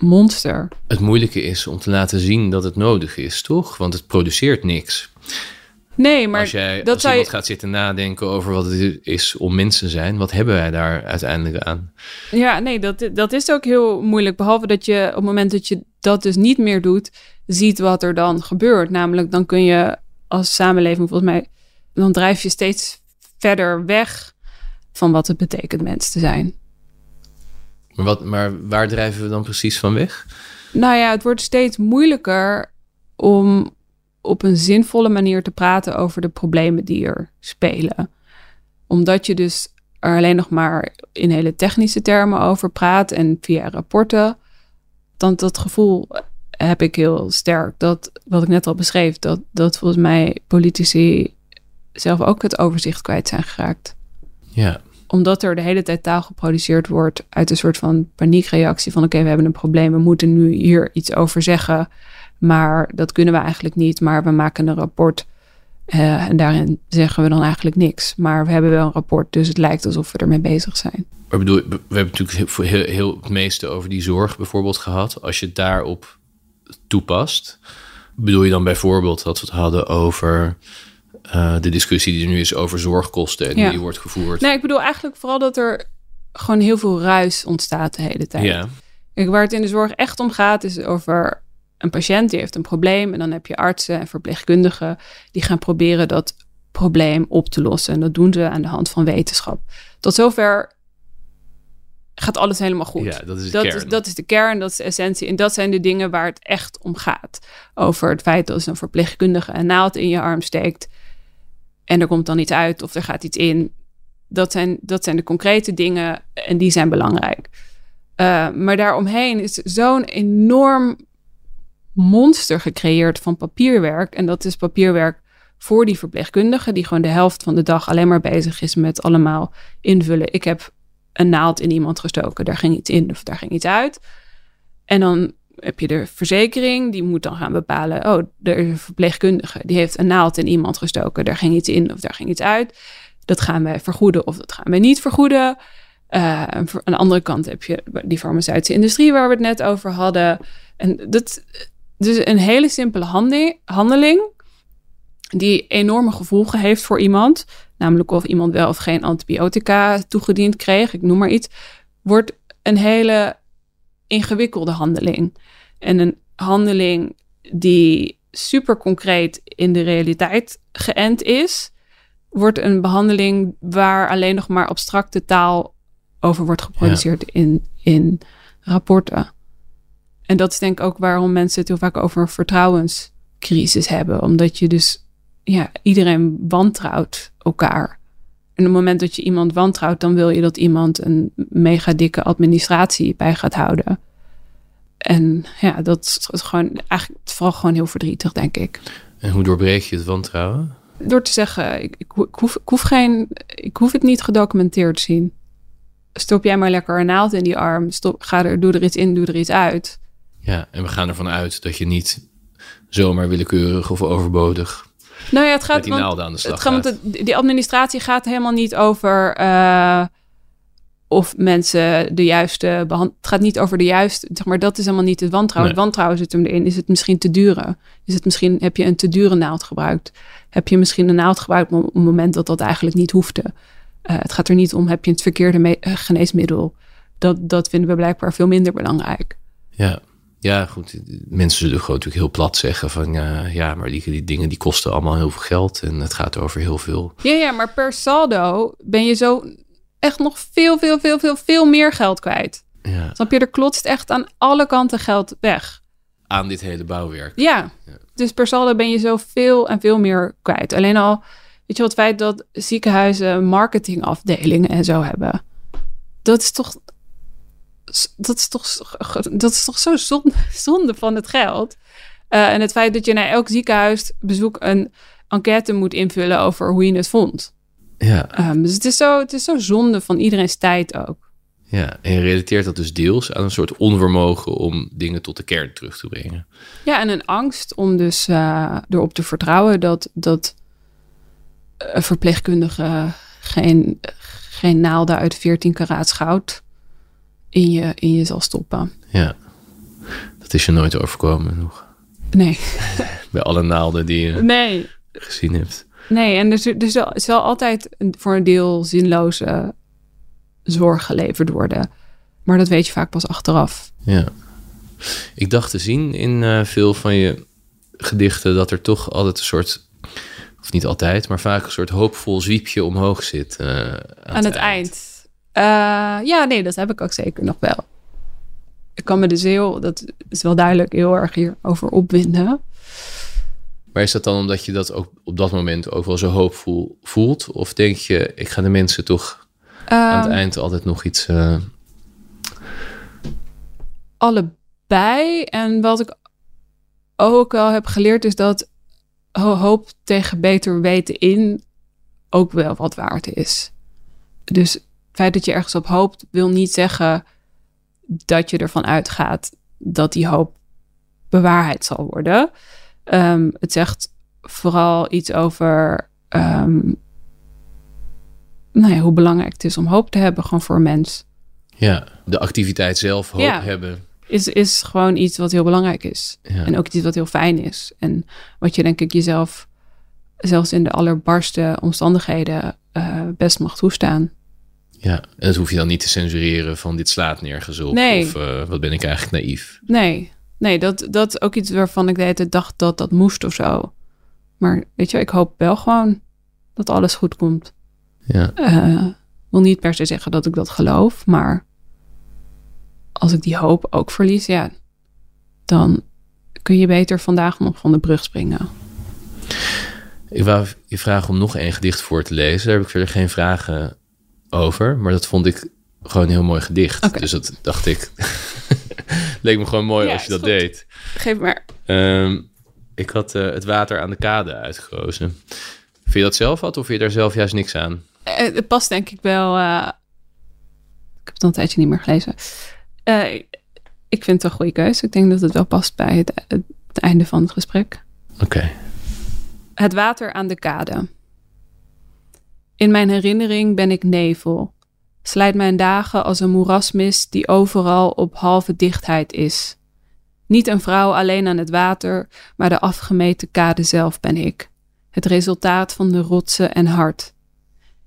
monster. Het moeilijke is om te laten zien dat het nodig is, toch? Want het produceert niks. Nee, maar als jij dat als iemand je... gaat zitten nadenken over wat het is om mensen te zijn, wat hebben wij daar uiteindelijk aan? Ja, nee, dat, dat is ook heel moeilijk. Behalve dat je op het moment dat je dat dus niet meer doet, ziet wat er dan gebeurt. Namelijk, dan kun je als samenleving volgens mij, dan drijf je steeds verder weg van wat het betekent mens te zijn. Maar, wat, maar waar drijven we dan precies van weg? Nou ja, het wordt steeds moeilijker om op een zinvolle manier te praten over de problemen die er spelen. Omdat je dus er alleen nog maar in hele technische termen over praat en via rapporten. Dan dat gevoel heb ik heel sterk. Dat wat ik net al beschreef, dat, dat volgens mij politici zelf ook het overzicht kwijt zijn geraakt. Ja omdat er de hele tijd taal geproduceerd wordt uit een soort van paniekreactie van oké, we hebben een probleem, we moeten nu hier iets over zeggen, maar dat kunnen we eigenlijk niet, maar we maken een rapport uh, en daarin zeggen we dan eigenlijk niks. Maar we hebben wel een rapport, dus het lijkt alsof we ermee bezig zijn. Maar bedoel, we hebben natuurlijk heel, heel, heel het meeste over die zorg bijvoorbeeld gehad. Als je het daarop toepast, bedoel je dan bijvoorbeeld dat we het hadden over uh, de discussie die er nu is over zorgkosten en ja. die wordt gevoerd. Nee, ik bedoel eigenlijk vooral dat er gewoon heel veel ruis ontstaat de hele tijd. Ja. Kijk, waar het in de zorg echt om gaat, is over een patiënt die heeft een probleem. En dan heb je artsen en verpleegkundigen die gaan proberen dat probleem op te lossen. En dat doen ze aan de hand van wetenschap. Tot zover gaat alles helemaal goed. Ja, dat is de dat, kern. is, dat is de kern, dat is de essentie. En dat zijn de dingen waar het echt om gaat. Over het feit dat een verpleegkundige een naald in je arm steekt. En er komt dan iets uit of er gaat iets in. Dat zijn, dat zijn de concrete dingen en die zijn belangrijk. Uh, maar daaromheen is zo'n enorm monster gecreëerd van papierwerk. En dat is papierwerk voor die verpleegkundige, die gewoon de helft van de dag alleen maar bezig is met allemaal invullen. Ik heb een naald in iemand gestoken, daar ging iets in of daar ging iets uit. En dan heb je de verzekering, die moet dan gaan bepalen: oh, er is verpleegkundige, die heeft een naald in iemand gestoken, daar ging iets in of daar ging iets uit. Dat gaan wij vergoeden of dat gaan wij niet vergoeden. Uh, aan de andere kant heb je die farmaceutische industrie waar we het net over hadden. En dat dus een hele simpele handeling die enorme gevolgen heeft voor iemand, namelijk of iemand wel of geen antibiotica toegediend kreeg, ik noem maar iets, wordt een hele ingewikkelde handeling. En een handeling die super concreet in de realiteit geënt is, wordt een behandeling waar alleen nog maar abstracte taal over wordt geproduceerd ja. in, in rapporten. En dat is denk ik ook waarom mensen het heel vaak over een vertrouwenscrisis hebben. Omdat je dus, ja, iedereen wantrouwt elkaar. En op het moment dat je iemand wantrouwt, dan wil je dat iemand een mega dikke administratie bij gaat houden. En ja, dat is gewoon eigenlijk vooral gewoon heel verdrietig, denk ik. En hoe doorbreek je het wantrouwen? Door te zeggen, ik, ik, hoef, ik, hoef, geen, ik hoef het niet gedocumenteerd te zien. Stop jij maar lekker een naald in die arm. Stop, ga er, doe er iets in, doe er iets uit. Ja, en we gaan ervan uit dat je niet zomaar willekeurig of overbodig nou ja, het gaat, met die naalden aan de slag het gaat. Want die administratie gaat helemaal niet over uh, of mensen de juiste behand. Het gaat niet over de juiste, zeg maar, dat is helemaal niet het wantrouwen. Nee. Het wantrouwen zit hem erin. Is het misschien te dure? Is het misschien, heb je een te dure naald gebruikt? Heb je misschien een naald gebruikt op een moment dat dat eigenlijk niet hoefde? Uh, het gaat er niet om, heb je het verkeerde uh, geneesmiddel? Dat, dat vinden we blijkbaar veel minder belangrijk. Ja, ja, goed. Mensen zullen gewoon natuurlijk heel plat zeggen van ja, ja maar die, die dingen die kosten allemaal heel veel geld en het gaat over heel veel. Ja, ja, maar per saldo ben je zo echt nog veel, veel, veel, veel, veel meer geld kwijt. Ja. Snap je, er klotst echt aan alle kanten geld weg. Aan dit hele bouwwerk. Ja, ja. dus per saldo ben je zo veel en veel meer kwijt. Alleen al, weet je wel, het feit dat ziekenhuizen marketingafdelingen en zo hebben. Dat is toch dat is toch, dat is toch zo zonde, zonde van het geld. Uh, en het feit dat je naar elk ziekenhuisbezoek een enquête moet invullen over hoe je het vond. Ja. Um, dus het is, zo, het is zo zonde van iedereen's tijd ook. Ja, en je relateert dat dus deels aan een soort onvermogen om dingen tot de kern terug te brengen. Ja, en een angst om dus uh, erop te vertrouwen dat, dat een verpleegkundige geen, geen naalden uit 14 karaat goud in je, in je zal stoppen. Ja, dat is je nooit overkomen nog. Nee. Bij alle naalden die je nee. gezien hebt. Nee, en er, er zal, zal altijd voor een deel zinloze zorg geleverd worden. Maar dat weet je vaak pas achteraf. Ja. Ik dacht te zien in uh, veel van je gedichten dat er toch altijd een soort, of niet altijd, maar vaak een soort hoopvol zwiepje omhoog zit. Uh, aan, aan, het, eind. eind. Uh, ja, nee, dat heb ik ook zeker nog wel. Ik kan me dus heel, dat is wel duidelijk, heel erg hierover opwinden. Maar is dat dan omdat je dat ook op dat moment ook wel zo hoopvol voelt? Of denk je, ik ga de mensen toch um, aan het eind altijd nog iets. Uh... Allebei. En wat ik ook wel heb geleerd is dat hoop tegen beter weten in ook wel wat waard is. Dus het feit dat je ergens op hoopt, wil niet zeggen dat je ervan uitgaat dat die hoop bewaarheid zal worden. Um, het zegt vooral iets over um, nou ja, hoe belangrijk het is om hoop te hebben, gewoon voor een mens. Ja, de activiteit zelf, hoop Ja. hebben. Is, is gewoon iets wat heel belangrijk is. Ja. En ook iets wat heel fijn is. En wat je denk ik jezelf, zelfs in de allerbarste omstandigheden, eh, best mag toestaan. Ja, en dat hoef je dan niet te censureren van dit slaat nergens op. Nee. Of eh, wat ben ik eigenlijk naïef. Nee, nee dat, dat is ook iets waarvan ik de hele tijd dacht dat dat moest of zo. Maar weet je, ik hoop wel gewoon dat alles goed komt. Ja, Eh wil niet per se zeggen dat ik dat geloof, maar als ik die hoop ook verlies, ja, dan kun je beter vandaag nog van de brug springen. Ik wou je vragen om nog één gedicht voor te lezen. Daar heb ik verder geen vragen over. Maar dat vond ik gewoon een heel mooi gedicht. Dus dat dacht ik. Leek me gewoon mooi Ja, als je dat goed. deed. Geef maar. Ehm, ik had eh, het water aan de kade uitgekozen. Vind je dat zelf wat of vind je daar zelf juist niks aan? Eh, het past denk ik wel. eh, ik heb het al een tijdje niet meer gelezen. Ik vind het een goede keuze. Ik denk dat het wel past bij het, het einde van het gesprek. Oké. Het water aan de kade. In mijn herinnering ben ik nevel. Slijt mijn dagen als een moerasmist die overal op halve dichtheid is. Niet een vrouw alleen aan het water, maar de afgemeten kade zelf ben ik. Het resultaat van de rotsen en hart.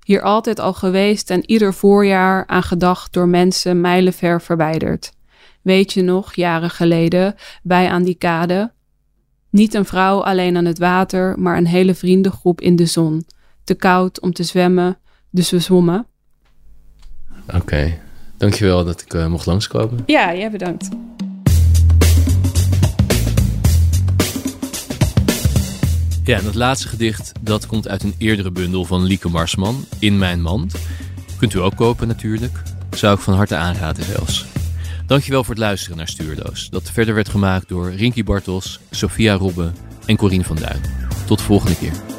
Hier altijd al geweest en ieder voorjaar aan gedacht door mensen mijlenver verwijderd. Weet je nog, jaren geleden, wij aan die kade, niet een vrouw alleen aan het water, maar een hele vriendengroep in de zon. Te koud om te zwemmen, dus we zwommen. Oké. Dankjewel dat ik eh, mocht langskomen. Ja, jij bedankt. Ja, en het laatste gedicht, dat komt uit een eerdere bundel van Lieke Marsman, In Mijn Mand. Kunt u ook kopen natuurlijk. Zou ik van harte aanraden zelfs. Dankjewel voor het luisteren naar Stuurloos. Dat verder werd gemaakt door Rinky Bartels, Sophia Robbe en Corine van Duin. Tot de volgende keer.